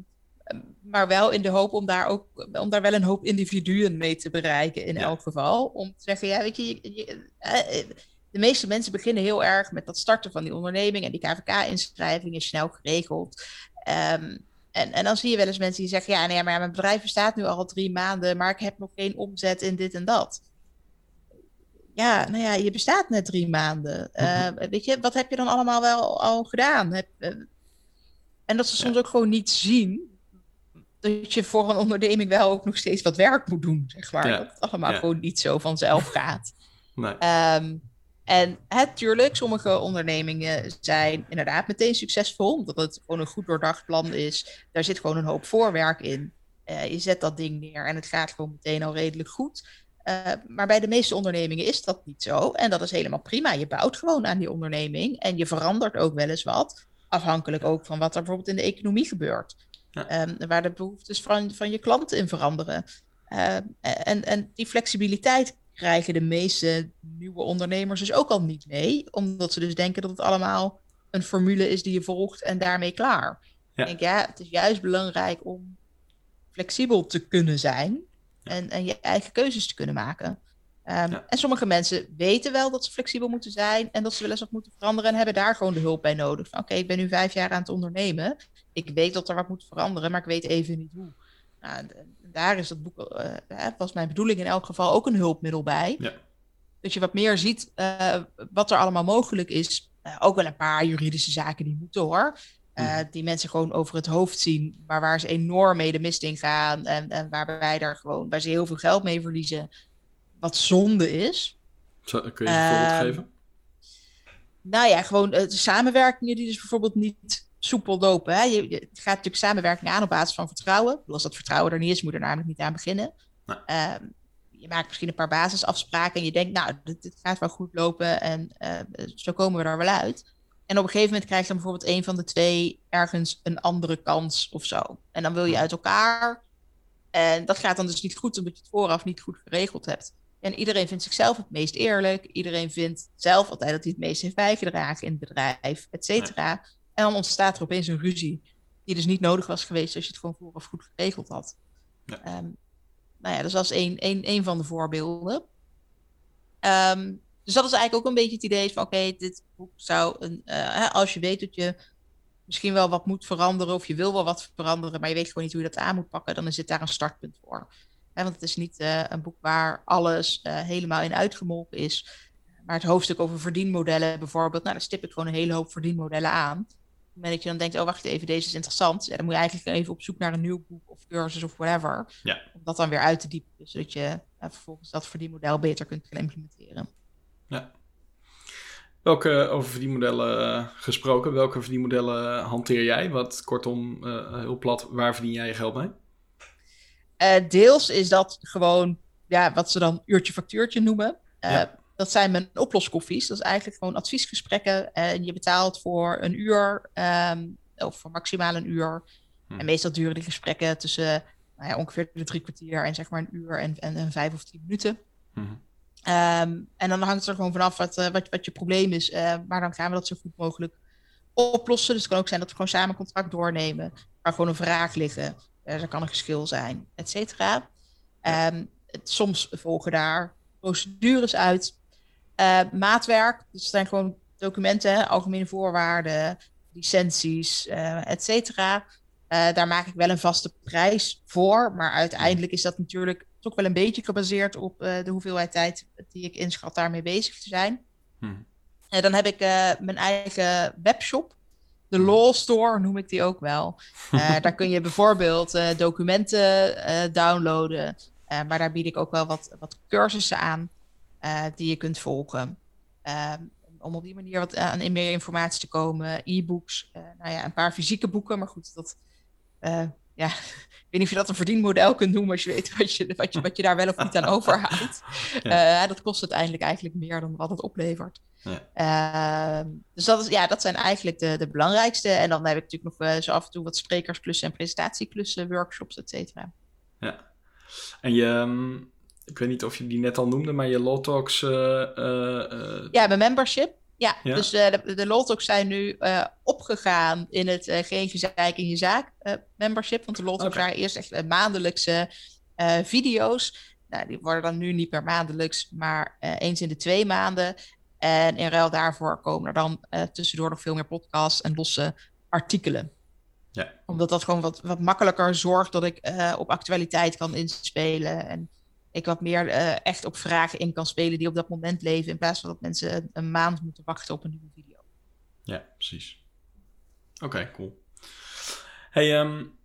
maar wel in de hoop om daar ook om daar wel een hoop individuen mee te bereiken in elk geval. Om te zeggen, ja, weet je, je, uh, de meeste mensen beginnen heel erg met dat starten van die onderneming en die KVK-inschrijving is snel geregeld. Um, en, en dan zie je wel eens mensen die zeggen, ja, nee, maar mijn bedrijf bestaat nu al drie maanden, maar ik heb nog geen omzet in dit en dat ja, nou ja, je bestaat net drie maanden. Uh, weet je, wat heb je dan allemaal wel al gedaan? Heb, uh, en dat ze soms ook gewoon niet zien dat je voor een onderneming wel ook nog steeds wat werk moet doen, zeg maar. Dat het allemaal gewoon niet zo vanzelf gaat. nee. Um, en natuurlijk, sommige ondernemingen zijn inderdaad meteen succesvol, omdat het gewoon een goed doordacht plan is. Daar zit gewoon een hoop voorwerk in. Uh, je zet dat ding neer en het gaat gewoon meteen al redelijk goed. Uh, maar bij de meeste ondernemingen is dat niet zo. En dat is helemaal prima. Je bouwt gewoon aan die onderneming en je verandert ook wel eens wat. Afhankelijk ook van wat er bijvoorbeeld in de economie gebeurt. Ja. Um, waar de behoeftes van, van je klanten in veranderen. Uh, en, en die flexibiliteit krijgen de meeste nieuwe ondernemers dus ook al niet mee. Omdat ze dus denken dat het allemaal een formule is die je volgt en daarmee klaar. Ja. Ik denk, ja, het is juist belangrijk om flexibel te kunnen zijn. En, en je eigen keuzes te kunnen maken. Um, En sommige mensen weten wel dat ze flexibel moeten zijn en dat ze wel eens wat moeten veranderen en hebben daar gewoon de hulp bij nodig. Oké, ik ben nu vijf jaar aan het ondernemen. Ik weet dat er wat moet veranderen, maar ik weet even niet hoe. Nou, daar is dat boek, uh, was mijn bedoeling in elk geval ook een hulpmiddel bij. Ja. Dat je wat meer ziet uh, wat er allemaal mogelijk is. Uh, ook wel een paar juridische zaken die moeten hoor. Die mensen gewoon over het hoofd zien, maar waar ze enorm mee de mist in gaan en, en waarbij daar gewoon, waar ze heel veel geld mee verliezen, wat zonde is. Zo, kun je een voorbeeld ehm, geven? Nou ja, gewoon de samenwerkingen die dus bijvoorbeeld niet soepel lopen. Hè? Je, je gaat natuurlijk samenwerking aan op basis van vertrouwen. Als dat vertrouwen er niet is, moet er namelijk niet aan beginnen. Nee. Uh, je maakt misschien een paar basisafspraken en je denkt, nou, dit, dit gaat wel goed lopen en uh, zo komen we er wel uit. En op een gegeven moment krijgt dan bijvoorbeeld een van de twee ergens een andere kans of zo. En dan wil je uit elkaar. En dat gaat dan dus niet goed, omdat je het vooraf niet goed geregeld hebt. En iedereen vindt zichzelf het meest eerlijk. Iedereen vindt zelf altijd dat hij het meest heeft bijgedragen in het bedrijf, et cetera. En dan ontstaat er opeens een ruzie, die dus niet nodig was geweest als je het gewoon vooraf goed geregeld had. Ja. Um, nou ja, dus dat is één, één, één van de voorbeelden. Um, dus dat is eigenlijk ook een beetje het idee van oké, dit boek zou een, uh, als je weet dat je misschien wel wat moet veranderen of je wil wel wat veranderen, maar je weet gewoon niet hoe je dat aan moet pakken, dan is dit daar een startpunt voor. want het is niet uh, een boek waar alles uh, helemaal in uitgemolken is. Maar het hoofdstuk over verdienmodellen bijvoorbeeld, nou, daar stip ik gewoon een hele hoop verdienmodellen aan. Moment dat je dan denkt, oh wacht even, deze is interessant. Dan moet je eigenlijk even op zoek naar een nieuw boek of cursus of whatever. Ja. Om dat dan weer uit te diepen, zodat je vervolgens dat verdienmodel beter kunt gaan implementeren. Ja. Welke over verdienmodellen uh, gesproken, welke verdienmodellen hanteer jij? Wat kortom, uh, heel plat, waar verdien jij je geld mee? Uh, deels is dat gewoon ja, wat ze dan uurtje factuurtje noemen. Ja. Dat zijn mijn oploskoffies. Dat is eigenlijk gewoon adviesgesprekken. En je betaalt voor een uur um, of voor maximaal een uur. Hm. En meestal duren die gesprekken tussen nou ja, ongeveer de drie kwartier en zeg maar een uur en, en, en vijf of tien minuten. Hm. Um, en dan hangt het er gewoon vanaf wat, uh, wat, wat je probleem is. Uh, maar dan gaan we dat zo goed mogelijk oplossen. Dus het kan ook zijn dat we gewoon samen contract doornemen. Waar gewoon een vraag liggen. Uh, er kan een geschil zijn, et cetera. Um, soms volgen daar procedures uit. Uh, maatwerk, dus het zijn gewoon documenten, algemene voorwaarden, licenties, uh, et cetera. Uh, daar maak ik wel een vaste prijs voor. Maar uiteindelijk is dat natuurlijk toch wel een beetje gebaseerd op de hoeveelheid tijd die ik inschat daarmee bezig te zijn. Hmm. En dan heb ik mijn eigen webshop. De hmm. Law Store noem ik die ook wel. daar kun je bijvoorbeeld documenten downloaden. maar daar bied ik ook wel wat, wat cursussen aan die je kunt volgen. Ehm, om op die manier wat aan in meer informatie te komen. E-books, uh, nou ja, een paar fysieke boeken. Maar goed, dat, uh, ja, ik weet niet of je dat een verdienmodel kunt noemen als je weet wat je, wat je, wat je daar wel of niet aan overhoudt. Ja. Dat kost uiteindelijk eigenlijk meer dan wat het oplevert. Ja. Ehm, dus dat, is, ja, dat zijn eigenlijk de, de belangrijkste. En dan heb ik natuurlijk nog zo af en toe wat sprekersklussen en presentatieklussen, workshops, et cetera. Ja. En je, ehm, ik weet niet of je die net al noemde, maar je Law Talks. Uh, ja, mijn membership. Ja, dus de, de Talks zijn nu opgegaan in het Geen Gezeik in je Zaak membership. Want de Law Talks waren eerst echt maandelijkse video's. Nou, die worden dan nu niet meer maandelijks, maar eens in de twee maanden. En in ruil daarvoor komen er dan tussendoor nog veel meer podcasts en losse artikelen. Ja. Omdat dat gewoon wat, wat makkelijker zorgt dat ik op actualiteit kan inspelen. En ik wat meer uh, echt op vragen in kan spelen die op dat moment leven. In plaats van dat mensen een maand moeten wachten op een nieuwe video. Ja, precies. Oké, cool. Hey, um,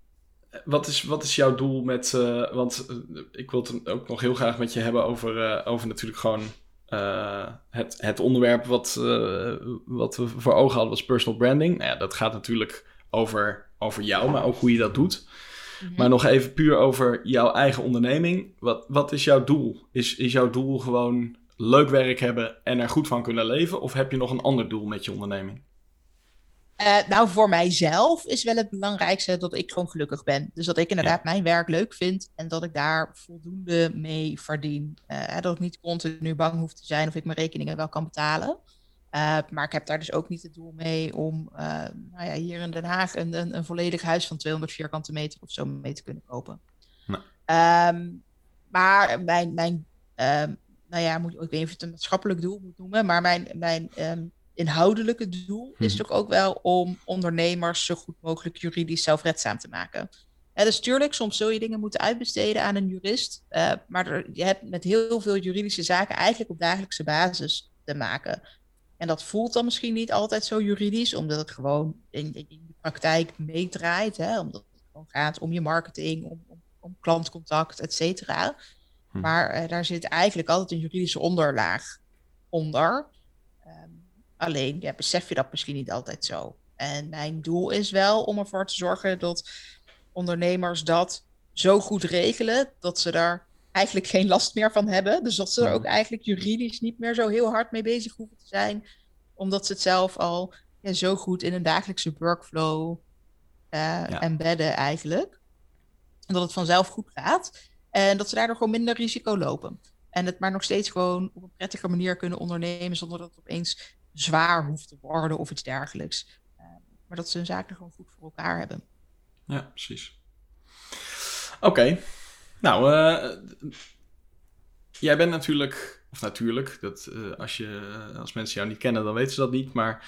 wat, is, wat is jouw doel met. Uh, want uh, ik wil het ook nog heel graag met je hebben over, over natuurlijk gewoon. het, het onderwerp wat, wat we voor ogen hadden was personal branding. Nou ja, dat gaat natuurlijk over, over jou, maar ook hoe je dat doet. Mhm. Maar nog even puur over jouw eigen onderneming. Wat, wat is jouw doel? Is, is jouw doel gewoon leuk werk hebben en er goed van kunnen leven? Of heb je nog een ander doel met je onderneming? Uh, nou, voor mijzelf is wel het belangrijkste dat ik gewoon gelukkig ben. Dus dat ik inderdaad mijn werk leuk vind en dat ik daar voldoende mee verdien. Uh, dat ik niet continu bang hoef te zijn of ik mijn rekeningen wel kan betalen. Uh, maar ik heb daar dus ook niet het doel mee om uh, nou ja, hier in Den Haag een, een, een, volledig huis van 200 vierkante meter of zo mee te kunnen kopen. Nee. Um, maar mijn, mijn um, nou ja, moet, ik weet niet of je het een maatschappelijk doel moet noemen, maar mijn, mijn um, inhoudelijke doel hm. is toch ook wel om ondernemers zo goed mogelijk juridisch zelfredzaam te maken. Ja, dus tuurlijk, soms zul je dingen moeten uitbesteden aan een jurist, uh, maar er, je hebt met heel veel juridische zaken eigenlijk op dagelijkse basis te maken. En dat voelt dan misschien niet altijd zo juridisch, omdat het gewoon in, in de praktijk meedraait. Hè? Omdat het gewoon gaat om je marketing, om, om, om klantcontact, et cetera. Hm. Maar uh, daar zit eigenlijk altijd een juridische onderlaag onder. Um, alleen ja, besef je dat misschien niet altijd zo. En mijn doel is wel om ervoor te zorgen dat ondernemers dat zo goed regelen dat ze daar eigenlijk geen last meer van hebben. Dus dat ze er ook eigenlijk juridisch niet meer zo heel hard mee bezig hoeven te zijn. Omdat ze het zelf al ja, zo goed in een dagelijkse workflow uh, embedden eigenlijk. En dat het vanzelf goed gaat. En dat ze daardoor gewoon minder risico lopen. En het maar nog steeds gewoon op een prettige manier kunnen ondernemen zonder dat het opeens zwaar hoeft te worden of iets dergelijks. Uh, maar dat ze hun zaken gewoon goed voor elkaar hebben. Ja, precies. Oké, nou, uh, jij bent natuurlijk, of natuurlijk, dat, uh, als, je, als mensen jou niet kennen, dan weten ze dat niet. Maar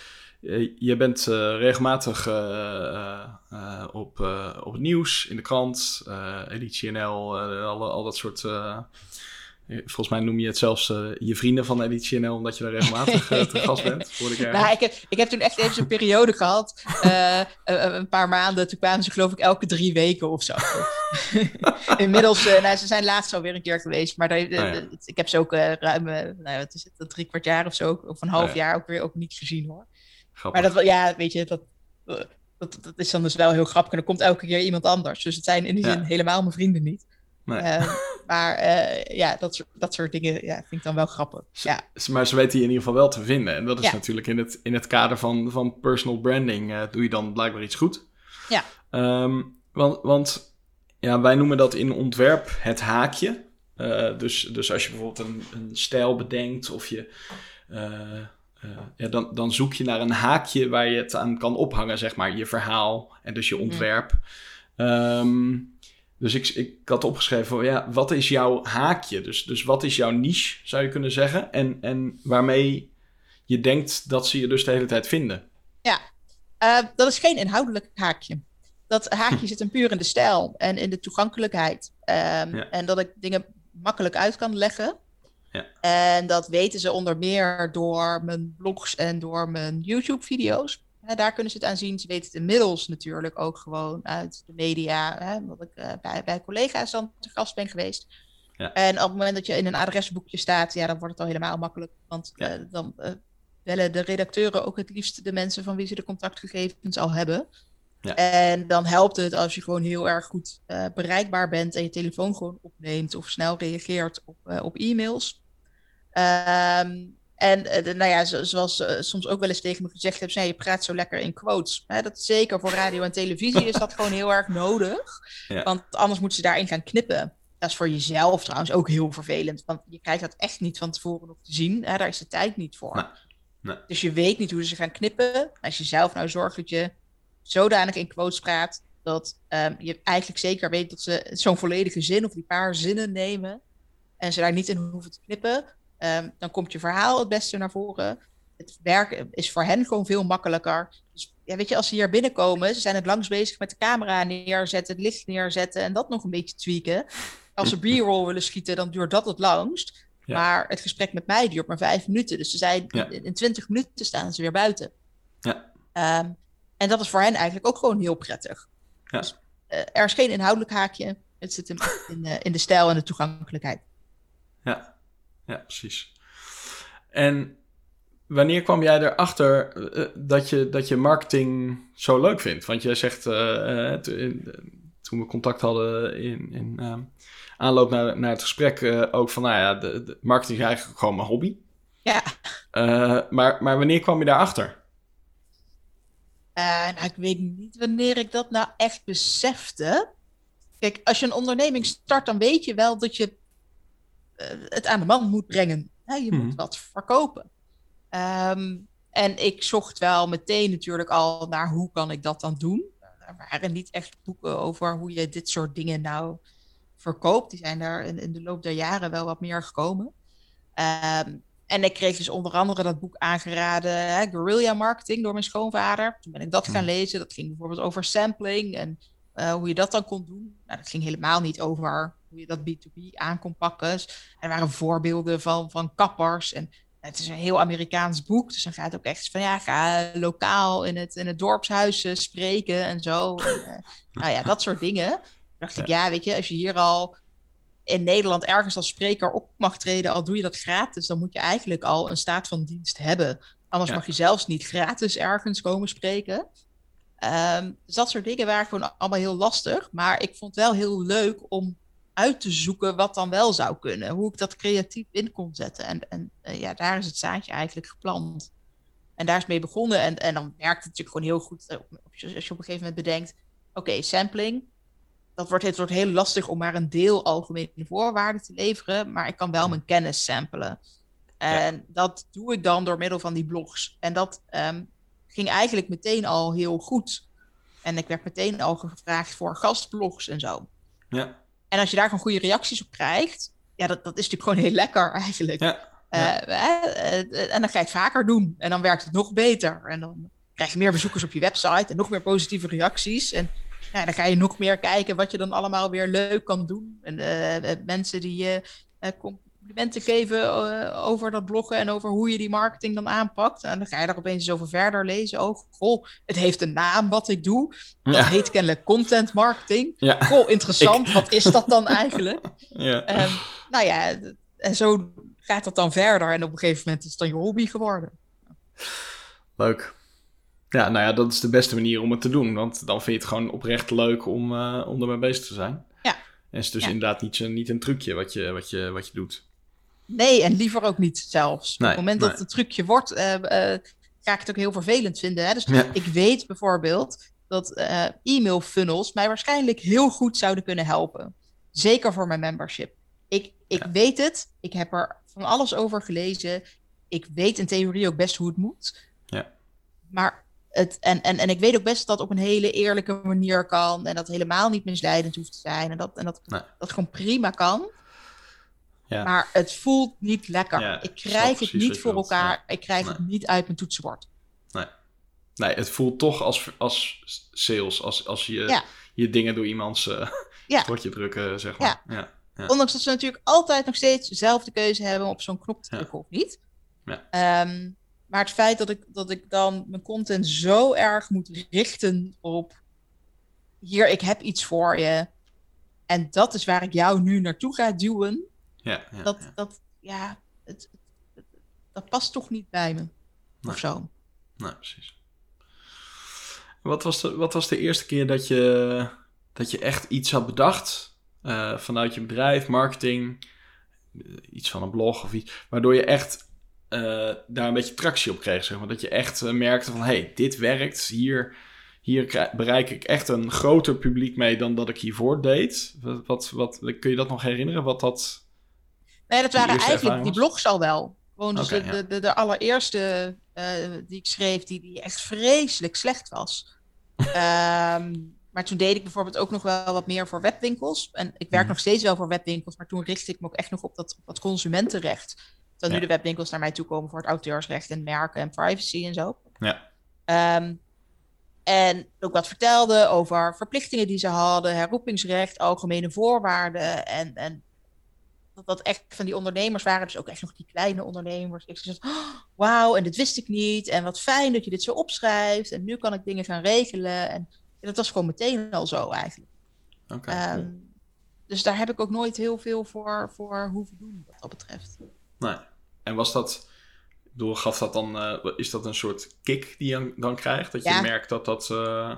je bent regelmatig op, op het nieuws, in de krant, Editie NL, al, al dat soort Volgens mij noem je het zelfs uh, je vrienden van Editie NL, omdat je daar regelmatig uh, te gast bent. ik, nou, ik, heb, ik heb toen echt even een periode gehad, uh, een paar maanden. Toen kwamen ze geloof ik elke drie weken of zo. Inmiddels, nou, ze zijn laatst alweer een keer geweest, maar oh, ja. ik heb ze ook ruim, nou, wat is het, drie kwart jaar of zo, of een half oh, ja. jaar ook weer ook niet gezien hoor. Grappig. Maar dat, ja, weet je, dat, dat, dat, is dan dus wel heel grappig. En er komt elke keer iemand anders. Dus het zijn in die zin helemaal mijn vrienden niet. Nee. Maar uh, ja, dat, soort, dat soort dingen ja, vind ik dan wel grappig. Ja. Maar ze weten je in ieder geval wel te vinden. En dat is ja. natuurlijk in het, in het kader van, van personal branding uh, doe je dan blijkbaar iets goed. Ja. Um, want, want ja, wij noemen dat in ontwerp het haakje. dus, dus als je bijvoorbeeld een, een stijl bedenkt of je... ja, dan, dan zoek je naar een haakje waar je het aan kan ophangen, zeg maar. Je verhaal en dus je ontwerp. Mm. Um, Dus ik, ik had opgeschreven van, ja, wat is jouw haakje? Dus, dus wat is jouw niche, zou je kunnen zeggen? En, en waarmee je denkt dat ze je dus de hele tijd vinden. Ja, uh, dat is geen inhoudelijk haakje. Dat haakje zit hem puur in de stijl en in de toegankelijkheid. Um, ja. En dat ik dingen makkelijk uit kan leggen. Ja. En dat weten ze onder meer door mijn blogs en door mijn YouTube-video's. Daar kunnen ze het aan zien. Ze weten het inmiddels natuurlijk ook gewoon uit de media, hè, omdat ik uh, bij, bij collega's dan te gast ben geweest. Ja. En op het moment dat je in een adresboekje staat, ja, dan wordt het al helemaal makkelijk. Want uh, dan uh, bellen de redacteuren ook het liefst de mensen van wie ze de contactgegevens al hebben. Ja. En dan helpt het als je gewoon heel erg goed uh, bereikbaar bent en je telefoon gewoon opneemt of snel reageert op, op e-mails. Um, en uh, nou ja, zoals soms ook wel eens tegen me gezegd hebt, je praat zo lekker in quotes. Hè, dat zeker voor radio en televisie is dat gewoon heel erg nodig. Ja. Want anders moeten ze daarin gaan knippen. Dat is voor jezelf trouwens ook heel vervelend. Want je krijgt dat echt niet van tevoren nog te zien. Hè, daar is de tijd niet voor. Nee. Nee. Dus je weet niet hoe ze gaan knippen. Als je zelf nou zorgt dat je zodanig in quotes praat dat um, je eigenlijk zeker weet dat ze zo'n volledige zin of die paar zinnen nemen en ze daar niet in hoeven te knippen, um, dan komt je verhaal het beste naar voren. Het werken is voor hen gewoon veel makkelijker. Dus ja, weet je, als ze hier binnenkomen, ze zijn het langs bezig met de camera neerzetten, het licht neerzetten en dat nog een beetje tweaken. Als ze b-roll willen schieten, dan duurt dat het langst. Ja. Maar het gesprek met mij duurt maar vijf minuten. Dus ze zijn ja. in twintig minuten staan ze weer buiten. Ja. Um, en dat is voor hen eigenlijk ook gewoon heel prettig. Ja. Dus, uh, er is geen inhoudelijk haakje. Het zit hem in, uh, in de stijl en de toegankelijkheid. Ja, ja precies. En wanneer kwam jij erachter uh, dat, je, dat je marketing zo leuk vindt? Want jij zegt toen we contact hadden in, in aanloop naar, naar het gesprek ook van, nou ja, de, de marketing is eigenlijk gewoon mijn hobby. Ja. maar, maar wanneer kwam je daarachter? Nou, ik weet niet wanneer ik dat nou echt besefte. Kijk, als je een onderneming start, dan weet je wel dat je het aan de man moet brengen. Je hmm. moet wat verkopen. Um, en ik zocht wel meteen natuurlijk al naar hoe kan ik dat dan doen. Er waren niet echt boeken over hoe je dit soort dingen nou verkoopt. Die zijn daar in, in de loop der jaren wel wat meer gekomen. Um, en ik kreeg dus onder andere dat boek aangeraden, hè, Guerrilla Marketing, door mijn schoonvader. Toen ben ik dat gaan hmm. lezen. Dat ging bijvoorbeeld over sampling en uh, hoe je dat dan kon doen. Nou, dat ging helemaal niet over hoe je dat B2B aan kon pakken. Dus er waren voorbeelden van, van kappers. En het is een heel Amerikaans boek. Dus dan gaat het ook echt van ja, ga lokaal in het, in het dorpshuis spreken en zo. En, uh, nou ja, dat soort dingen. Toen dacht ik, ja, weet je, als je hier al in Nederland ergens als spreker op mag treden, al doe je dat gratis, dan moet je eigenlijk al een staat van dienst hebben. Anders mag je zelfs niet gratis ergens komen spreken. Um, dus dat soort dingen waren gewoon allemaal heel lastig. Maar ik vond het wel heel leuk om uit te zoeken wat dan wel zou kunnen. Hoe ik dat creatief in kon zetten. En, en uh, ja, daar is het zaadje eigenlijk geplant. En daar is mee begonnen. En, en dan werkt het natuurlijk gewoon heel goed uh, als je op een gegeven moment bedenkt... Oké, okay, sampling, dat wordt, het wordt heel lastig om maar een deel algemene voorwaarden te leveren, maar ik kan wel mijn kennis samplen. En ja. dat doe ik dan door middel van die blogs. En dat um, ging eigenlijk meteen al heel goed. En ik werd meteen al gevraagd voor gastblogs en zo. Ja. En als je daar gewoon goede reacties op krijgt, ja, dat, dat is natuurlijk gewoon heel lekker eigenlijk. Ja. Ja. Uh, en dan ga je het vaker doen. En dan werkt het nog beter. En dan krijg je meer bezoekers op je website en nog meer positieve reacties. En ja, dan ga je nog meer kijken wat je dan allemaal weer leuk kan doen. En uh, mensen die je uh, complimenten geven uh, over dat bloggen en over hoe je die marketing dan aanpakt. En dan ga je daar opeens eens over verder lezen. Oh, goh, het heeft een naam wat ik doe. Dat ja. heet kennelijk content marketing. Ja. Goh, interessant. Ik... Wat is dat dan eigenlijk? ja. Um, nou ja, en zo gaat dat dan verder. En op een gegeven moment is het dan je hobby geworden. Leuk. Ja, nou ja, dat is de beste manier om het te doen. Want dan vind je het gewoon oprecht leuk om, uh, om ermee bezig te zijn. Ja. En is dus ja. inderdaad niet, niet een trucje wat je, wat, je, wat je doet. Nee, en liever ook niet zelfs. Nee, Op het moment nee. dat het een trucje wordt, uh, uh, ga ik het ook heel vervelend vinden. Hè? Dus ja. ik weet bijvoorbeeld dat e-mail funnels mij waarschijnlijk heel goed zouden kunnen helpen. Zeker voor mijn membership. Ik, ik ja. weet het. Ik heb er van alles over gelezen. Ik weet in theorie ook best hoe het moet. Ja. Maar het, en, en, en ik weet ook best dat dat op een hele eerlijke manier kan. En dat helemaal niet misleidend hoeft te zijn. En dat, en dat, Nee. dat gewoon prima kan. Ja. Maar het voelt niet lekker. Ja, ik krijg het niet voor wilt. elkaar. Ik krijg Nee. het niet uit mijn toetsenbord. Nee, het voelt toch als, als sales, als, als je Ja. je dingen door iemands eh Ja. potje drukken, zeg maar. Ja. Ja. Ondanks dat ze natuurlijk altijd nog steeds dezelfde keuze hebben op zo'n knop te drukken of niet. Ja. Ehm, maar het feit dat ik, dat ik dan mijn content zo erg moet richten op hier, ik heb iets voor je. En dat is waar ik jou nu naartoe ga duwen. Ja, ja, dat, ja. dat, ja, het, het- dat past toch niet bij me. Nee. Of zo. Nee, precies. Wat was, de, wat was de eerste keer dat je, dat je echt iets had bedacht eh, vanuit je bedrijf, marketing, eh, iets van een blog of iets, waardoor je echt eh, daar een beetje tractie op kreeg, zeg maar. Dat je echt merkte van, hé, hey, dit werkt, hier, hier bereik ik echt een groter publiek mee dan dat ik hiervoor deed. Wat, wat, wat, kun je dat nog herinneren, wat dat... Nee, dat waren eigenlijk die blogs al wel. Gewoon dus de, ja. de, de, de allereerste eh, die ik schreef, die, die echt vreselijk slecht was. Ehm, maar toen deed ik bijvoorbeeld ook nog wel wat meer voor webwinkels. En ik werk Mhm. nog steeds wel voor webwinkels, maar toen richtte ik me ook echt nog op dat, op dat consumentenrecht. Ja. nu de webwinkels naar mij toe komen voor het auteursrecht en merken en privacy en zo. Ja. Ehm, en ook wat vertelde over verplichtingen die ze hadden, herroepingsrecht, algemene voorwaarden. En, en dat dat echt van die ondernemers waren, dus ook echt nog die kleine ondernemers. Ik zei, oh, wauw, en dit wist ik niet. En wat fijn dat je dit zo opschrijft. En nu kan ik dingen gaan regelen. En dat was gewoon meteen al zo eigenlijk. Ehm, cool. dus daar heb ik ook nooit heel veel voor, voor hoeven doen, wat dat betreft. Nee. En was dat, bedoel, gaf dat dan, eh, is dat een soort kick die je dan- krijgt? Dat je Ja. merkt dat dat, eh,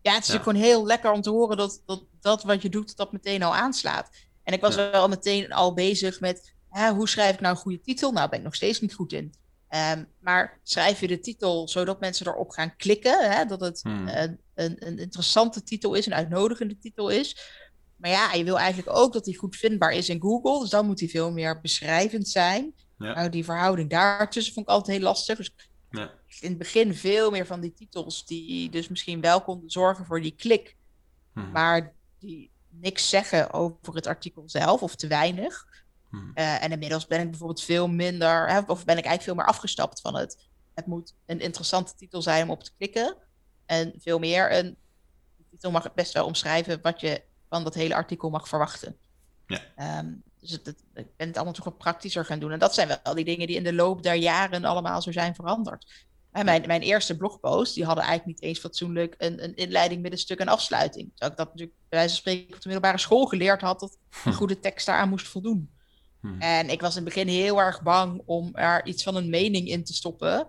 Ja, het is Ja. gewoon heel lekker om te horen dat, dat dat wat je doet, dat meteen al aanslaat. En ik was Ja. wel meteen al bezig met, hè, hoe schrijf ik nou een goede titel? Nou, daar ben ik nog steeds niet goed in. Ehm, maar schrijf je de titel zodat mensen erop gaan klikken, hè, dat het Hmm. een, een, een interessante titel is, een uitnodigende titel is. Maar ja, je wil eigenlijk ook dat die goed vindbaar is in Google, dus dan moet die veel meer beschrijvend zijn. Ja. Nou, die verhouding daartussen vond ik altijd heel lastig. Dus Ja. in het begin veel meer van die titels die dus misschien wel konden zorgen voor die klik, hm, maar die niks zeggen over het artikel zelf of te weinig. hm. Eh, en inmiddels ben ik bijvoorbeeld veel minder, hè, of ben ik eigenlijk veel meer afgestapt van het. Het moet een interessante titel zijn om op te klikken. En veel meer een de titel mag het best wel omschrijven wat je van dat hele artikel mag verwachten. Ja. Ehm, dus het, het- ik ben het allemaal toch wat praktischer gaan doen. En dat zijn wel die dingen die in de loop der jaren allemaal zo zijn veranderd. Mijn, mijn eerste blogpost, die hadden eigenlijk niet eens fatsoenlijk een, een inleiding, middenstuk en afsluiting. Terwijl ik dat natuurlijk bij wijze van spreken op de middelbare school geleerd had, dat een goede tekst daaraan moest voldoen. Hm. En ik was in het begin heel erg bang om er iets van een mening in te stoppen.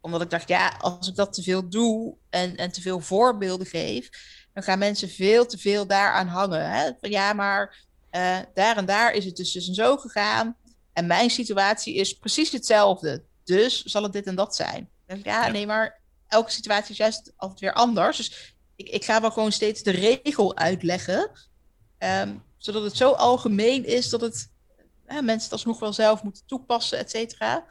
Omdat ik dacht, ja, als ik dat te veel doe en, en te veel voorbeelden geef, dan gaan mensen veel te veel daaraan hangen. Hè? Ja, maar eh, daar en daar is het dus, dus en zo gegaan. En mijn situatie is precies hetzelfde. Dus zal het dit en dat zijn. Dan denk ik, ja, Ja. nee, maar elke situatie is juist altijd weer anders. Dus ik, ik ga wel gewoon steeds de regel uitleggen. ehm, zodat het zo algemeen is dat het mensen het alsnog wel zelf moeten toepassen, et cetera.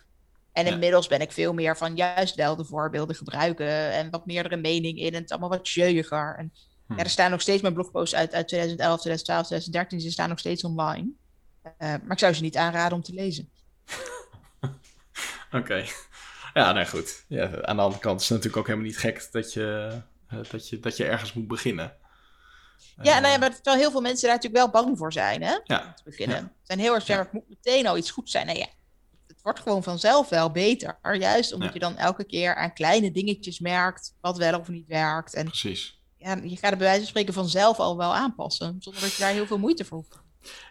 En Ja. inmiddels ben ik veel meer van juist wel de voorbeelden gebruiken en wat meerdere mening in en het allemaal wat jeuiger. En Hm. ja, er staan nog steeds mijn blogposts uit, uit 2011, 2012, 2013, ze staan nog steeds online. Eh, maar ik zou ze niet aanraden om te lezen. Oké. Ja, nee, goed. Ja, aan de andere kant is het natuurlijk ook helemaal niet gek dat je, eh, dat je, dat je ergens moet beginnen. Ja, Eh, nou ja, maar terwijl heel veel mensen daar natuurlijk wel bang voor zijn, hè? ja, te beginnen. Ja. Zijn heel erg, ja, het moet meteen al iets goed zijn. Nee, ja, het wordt gewoon vanzelf wel beter. Juist omdat Ja. je dan elke keer aan kleine dingetjes merkt wat wel of niet werkt. En precies. ja, je gaat het bij wijze van spreken vanzelf al wel aanpassen. Zonder dat je daar heel veel moeite voor hoeft.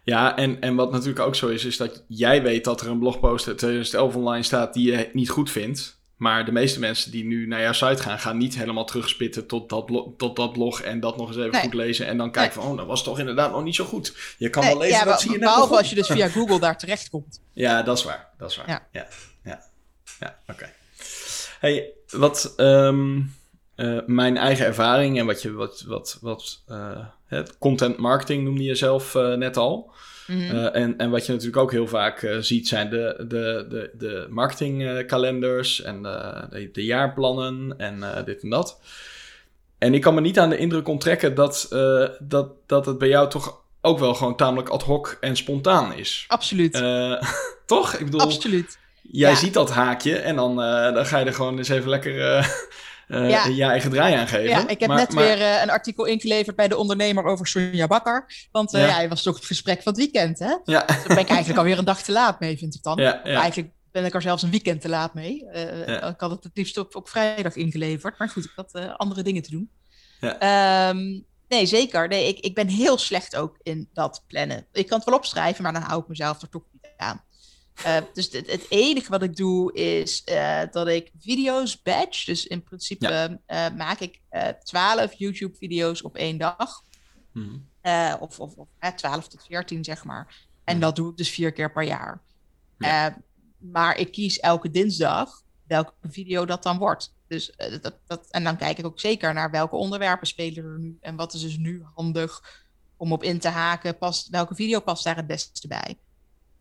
Ja, en, en wat natuurlijk ook zo is, is dat jij weet dat er een blogpost uit 2011 online staat die je niet goed vindt. Maar de meeste mensen die nu naar jouw site gaan, gaan niet helemaal terugspitten tot dat, blo- tot dat blog en dat nog eens even Nee. goed lezen. En dan kijken van, oh, dat was toch inderdaad nog niet zo goed. Je kan Nee, wel lezen, ja, be- zie je net behalve als je dus via Google daar terecht komt. Ja, dat is waar. Dat is waar. Ja, Ja. ja, ja. oké. Hey, wat, ehm, eh, mijn eigen ervaring en wat je, wat, wat, wat het content marketing noemde je zelf net al. Mhm. en, en wat je natuurlijk ook heel vaak ziet zijn de, de, de, de marketingkalenders en de, de, jaarplannen en dit en dat. En ik kan me niet aan de indruk onttrekken dat, dat, dat het bij jou toch ook wel gewoon tamelijk ad hoc en spontaan is. Absoluut. toch? Ik bedoel, Absoluut. Jij ziet dat haakje en dan, dan ga je er gewoon eens even lekker uh, ja. je eigen draai aan geven. Ja, ik heb net weer een artikel ingeleverd bij de ondernemer over Sonja Bakker. Want ja. hij was toch het gesprek van het weekend, hè? Ja. Dus daar ben ik eigenlijk alweer een dag te laat mee, vind ik dan. Ja, Eigenlijk ben ik er zelfs een weekend te laat mee. Ik had het het liefst op, op vrijdag ingeleverd. Maar goed, ik had andere dingen te doen. Ja. Um, Nee, zeker. Nee, ik, ik ben heel slecht ook in dat plannen. Ik kan het wel opschrijven, maar dan hou ik mezelf er toch niet aan. Uh, dus het, het, enige wat ik doe is uh, dat ik video's batch. Dus in principe uh, maak ik 12 YouTube-video's op één dag. Hmm. of of, 12 tot 14, zeg maar. En hmm. dat doe ik dus vier keer per jaar. Ja. maar ik kies elke dinsdag welke video dat dan wordt. Dus, dat, dat, en dan kijk ik ook zeker naar welke onderwerpen spelen er nu. En wat is dus nu handig om op in te haken. Past, welke video past daar het beste bij?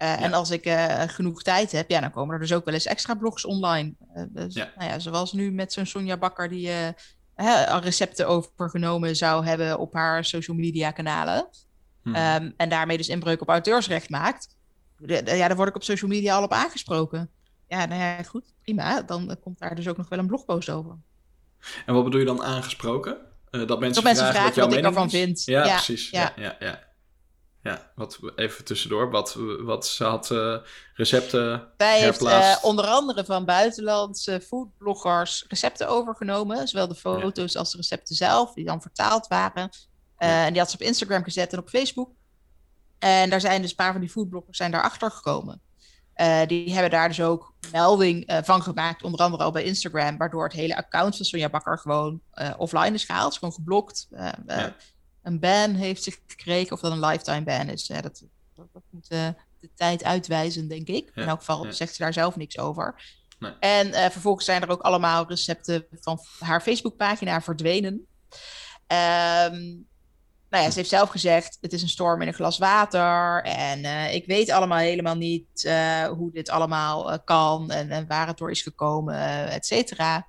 Uh, En als ik uh, genoeg tijd heb, ja, dan komen er dus ook wel eens extra blogs online. Uh, dus, ja. Nou ja, zoals nu met zo'n Sonja Bakker die recepten overgenomen zou hebben op haar social media kanalen. Hmm. Um, en daarmee dus inbreuk op auteursrecht maakt. De, de, ja, daar word ik op social media al op aangesproken. Ja, nou ja, goed, prima. Dan komt daar dus ook nog wel een blogpost over. En wat bedoel je dan aangesproken? dat mensen, dat mensen vragen, wat, wat ik ervan vind. Ja, ja precies. Ja. Ja, ja, ja, wat even tussendoor. Wat, wat ze had uh, recepten Zij heeft uh, onder andere van buitenlandse foodbloggers recepten overgenomen. Zowel de foto's als de recepten zelf, die dan vertaald waren. Uh, En die had ze op Instagram gezet en op Facebook. En daar zijn dus een paar van die foodbloggers zijn daarachter gekomen. die hebben daar dus ook melding van gemaakt, onder andere al bij Instagram, waardoor het hele account van Sonja Bakker gewoon offline is gehaald, is gewoon geblokt. Ja een ban heeft zich gekregen, of dat een lifetime ban is. Ja, dat, dat, moet uh, de tijd uitwijzen, denk ik. In elk geval zegt ze daar zelf niks over. Nee. En uh, vervolgens zijn er ook allemaal recepten van haar Facebookpagina verdwenen. Um, nou ja, ze heeft zelf gezegd: het is een storm in een glas water. En uh, ik weet allemaal helemaal niet hoe dit allemaal kan en, en, waar het door is gekomen, et cetera.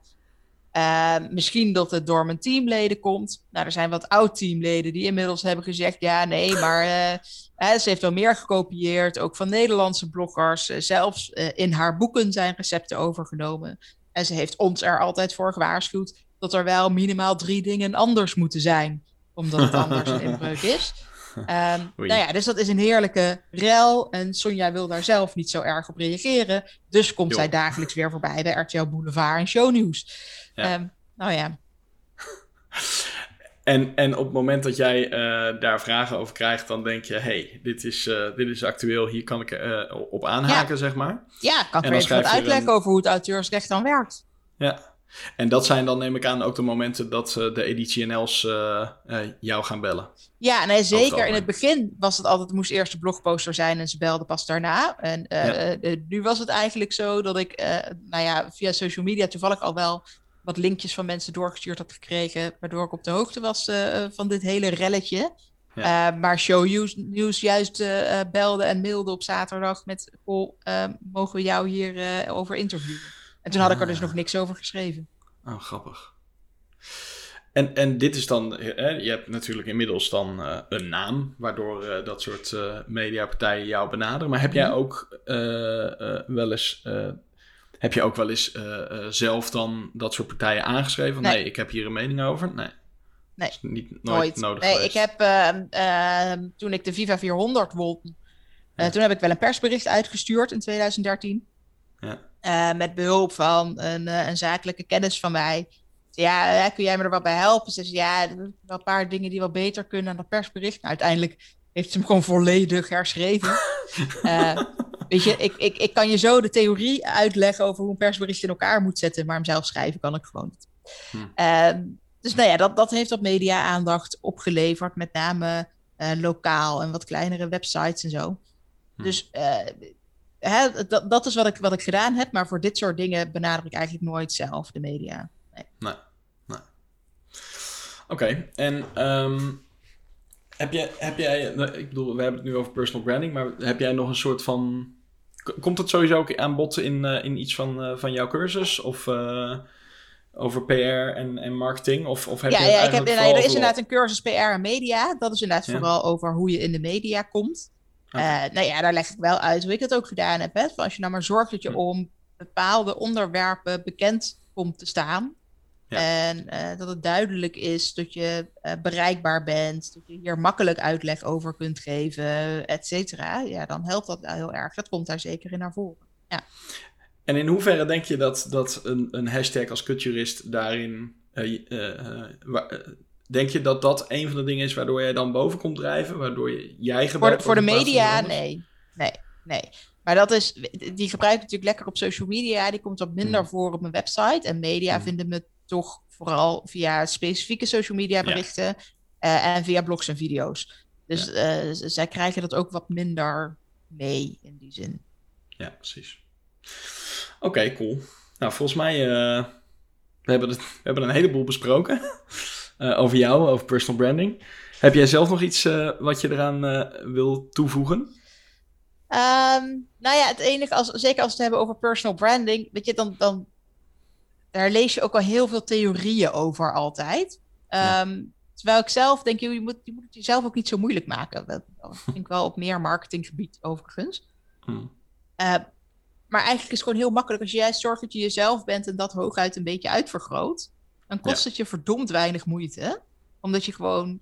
Uh, misschien dat het door mijn teamleden komt. Nou, er zijn wat oud-teamleden die inmiddels hebben gezegd: ja, nee, maar uh, ze heeft wel meer gekopieerd, ook van Nederlandse bloggers. Uh, zelfs in haar boeken zijn recepten overgenomen. En ze heeft ons er altijd voor gewaarschuwd dat er wel minimaal drie dingen anders moeten zijn, omdat het anders een inbreuk is. Um, nou ja, dus dat is een heerlijke rel. En Sonja wil daar zelf niet zo erg op reageren. Dus komt zij dagelijks weer voorbij bij RTL Boulevard en Shownieuws. Ja. Um, nou ja. En, en op het moment dat jij uh, daar vragen over krijgt, dan denk je: hey, dit is, uh, dit is actueel, hier kan ik uh, op aanhaken, ja. zeg maar. Ja, kan ik weer even wat uitleggen een... over hoe het auteursrecht dan werkt. Ja, en dat zijn dan, neem ik aan, ook de momenten dat de editie NL's jou gaan bellen. Ja, nee, zeker. In het begin was het altijd, het moest eerst de blogposter zijn en ze belden pas daarna. En ja. nu was het eigenlijk zo dat ik, nou ja, via social media toevallig al wel wat linkjes van mensen doorgestuurd had gekregen, waardoor ik op de hoogte was uh, van dit hele relletje. Ja. Uh, maar Show News juist uh, belde en mailde op zaterdag met: oh, mogen we jou hier over interviewen? En toen had ik er dus ah. nog niks over geschreven. Oh, grappig. En, en dit is dan, hè, je hebt natuurlijk inmiddels dan een naam, waardoor dat soort mediapartijen jou benaderen. Maar heb jij mhm. ook wel eens heb je ook wel eens zelf dan dat soort partijen aangeschreven? Nee. nee. ik heb hier een mening over. Nee. Nee, is niet, nooit, nooit. nodig Nee, geweest. ik heb uh, toen ik de Viva 400 won, toen heb ik wel een persbericht uitgestuurd in 2013. Ja. met behulp van een, een zakelijke kennis van mij. Ja, kun jij me er wat bij helpen? Ze zei, ja, er zijn wel een paar dingen die wat beter kunnen dan dat persbericht. Nou, uiteindelijk heeft ze hem gewoon volledig herschreven. uh, weet je, ik, ik, ik kan je zo de theorie uitleggen over hoe een persbericht in elkaar moet zetten, maar hem zelf schrijven kan ik gewoon niet. Hm. Uh, dus nou ja, dat, dat heeft wat media-aandacht opgeleverd, met name uh, lokaal en wat kleinere websites en zo. Hm. Dus hè, dat, dat is wat ik, wat ik gedaan heb, maar voor dit soort dingen benader ik eigenlijk nooit zelf de media. Nee. nee. nee. Oké, en ehm, heb, jij, heb jij, nou, ik bedoel, we hebben het nu over personal branding, maar heb jij nog een soort van, komt het sowieso ook aan bod in, eh, in iets van, eh, van jouw cursus? Of eh, over PR en, en marketing? Of, of heb ja, je ja ik heb, nee, er is inderdaad een cursus PR en media. Dat is inderdaad Ja. vooral over hoe je in de media komt. Eh, nou ja, daar leg ik wel uit hoe ik het ook gedaan heb. Hè? Van als je nou maar zorgt dat je Hm. om bepaalde onderwerpen bekend komt te staan. Ja. En eh, dat het duidelijk is dat je eh, bereikbaar bent. Dat je hier makkelijk uitleg over kunt geven, et cetera. Ja, dan helpt dat wel heel erg. Dat komt daar zeker in naar voren. En in hoeverre denk je dat, dat een, een hashtag als kutjurist daarin... denk je dat dat een van de dingen is waardoor jij dan boven komt drijven? Waardoor je, jij Voor gebruikt de, voor de media, nee. Nee, nee. Maar dat is, die gebruik ik natuurlijk lekker op social media. Die komt wat minder Hmm. voor op mijn website. En media Hmm. vinden me toch vooral via specifieke social media berichten. eh, en via blogs en video's. Dus eh, zij krijgen dat ook wat minder mee in die zin. Ja, precies. Oké, cool. Nou, volgens mij uh, we hebben, we hebben een heleboel besproken uh, over jou, over personal branding. Heb jij zelf nog iets uh, wat je eraan uh, wil toevoegen? Um, nou ja, het enige, als, zeker als we het hebben over personal branding, weet je, dan, dan daar lees je ook al heel veel theorieën over altijd. Um, ja. Terwijl ik zelf denk, je moet, je moet het jezelf ook niet zo moeilijk maken. Dat vind ik wel op meer marketinggebied overigens. Hmm. Uh, maar eigenlijk is het gewoon heel makkelijk. Als jij zorgt dat je jezelf bent en dat hooguit een beetje uitvergroot, dan kost ja. het je verdomd weinig moeite. Omdat je gewoon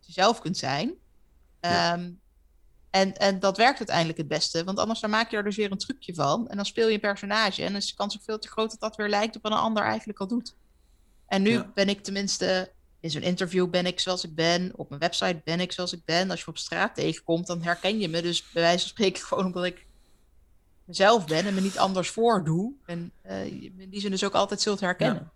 jezelf kunt zijn. Ja. Um, en, en dat werkt uiteindelijk het beste. Want anders dan maak je er dus weer een trucje van. En dan speel je een personage. En dan is de kans ook veel te groot dat dat weer lijkt op wat een ander eigenlijk al doet. En nu ja. ben ik tenminste... In zo'n interview ben ik zoals ik ben. Op mijn website ben ik zoals ik ben. Als je me op straat tegenkomt, dan herken je me. Dus bij wijze van spreken gewoon omdat ik mezelf ben en me niet anders voordoe. En uh, in die zin dus ook altijd zult herkennen.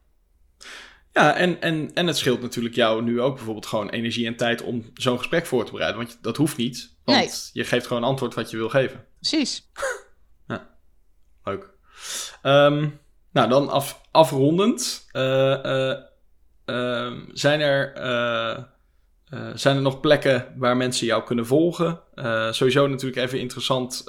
Ja. Ja, en, en, en het scheelt natuurlijk jou nu ook bijvoorbeeld gewoon energie en tijd om zo'n gesprek voor te bereiden. Want dat hoeft niet, want nee. je geeft gewoon antwoord wat je wil geven. Precies. ja, leuk. Um, nou, dan af, afrondend. Uh, uh, uh, zijn, er, zijn er nog plekken waar mensen jou kunnen volgen? sowieso natuurlijk even interessant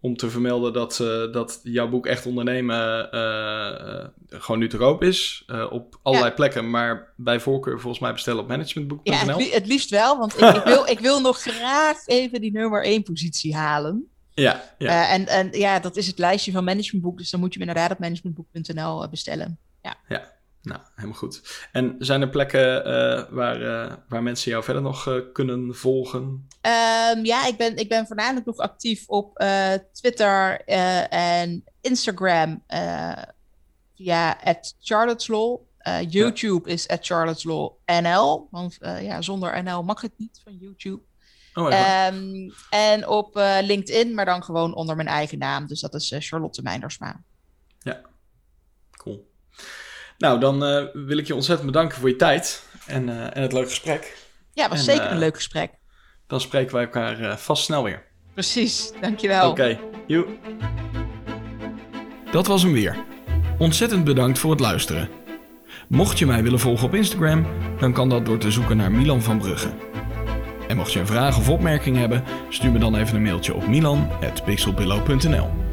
om te vermelden dat, uh, dat jouw boek Echt Ondernemen uh, uh, gewoon nu te koop is. op allerlei ja. plekken, maar bij voorkeur volgens mij bestellen op managementboek.nl. Ja, het, li het, liefst wel, want ik, ik, wil, ik wil nog graag even die nummer 1 positie halen. Ja, ja. en, en ja, dat is het lijstje van managementboek, dus dan moet je hem inderdaad op managementboek.nl bestellen. Ja. ja. Nou, helemaal goed. En zijn er plekken uh, waar, uh, waar mensen jou verder nog uh, kunnen volgen? Um, ja, ik ben, ik ben voornamelijk nog actief op Twitter en Instagram via Charlotte's Law. YouTube ja. is at Charlotte's Law NL, want ja, zonder NL mag het niet van YouTube. Oh, um, en op LinkedIn, maar dan gewoon onder mijn eigen naam. Dus dat is Charlotte Meindersma. Nou, dan uh, wil ik je ontzettend bedanken voor je tijd en, uh, en het leuke gesprek. Ja, was en, zeker uh, een leuk gesprek. Dan spreken wij elkaar vast snel weer. Precies, dankjewel. Oké, okay. joe. Dat was hem weer. Ontzettend bedankt voor het luisteren. Mocht je mij willen volgen op Instagram, dan kan dat door te zoeken naar Milan van Brugge. En mocht je een vraag of opmerking hebben, stuur me dan even een mailtje op milan.pixelpillow.nl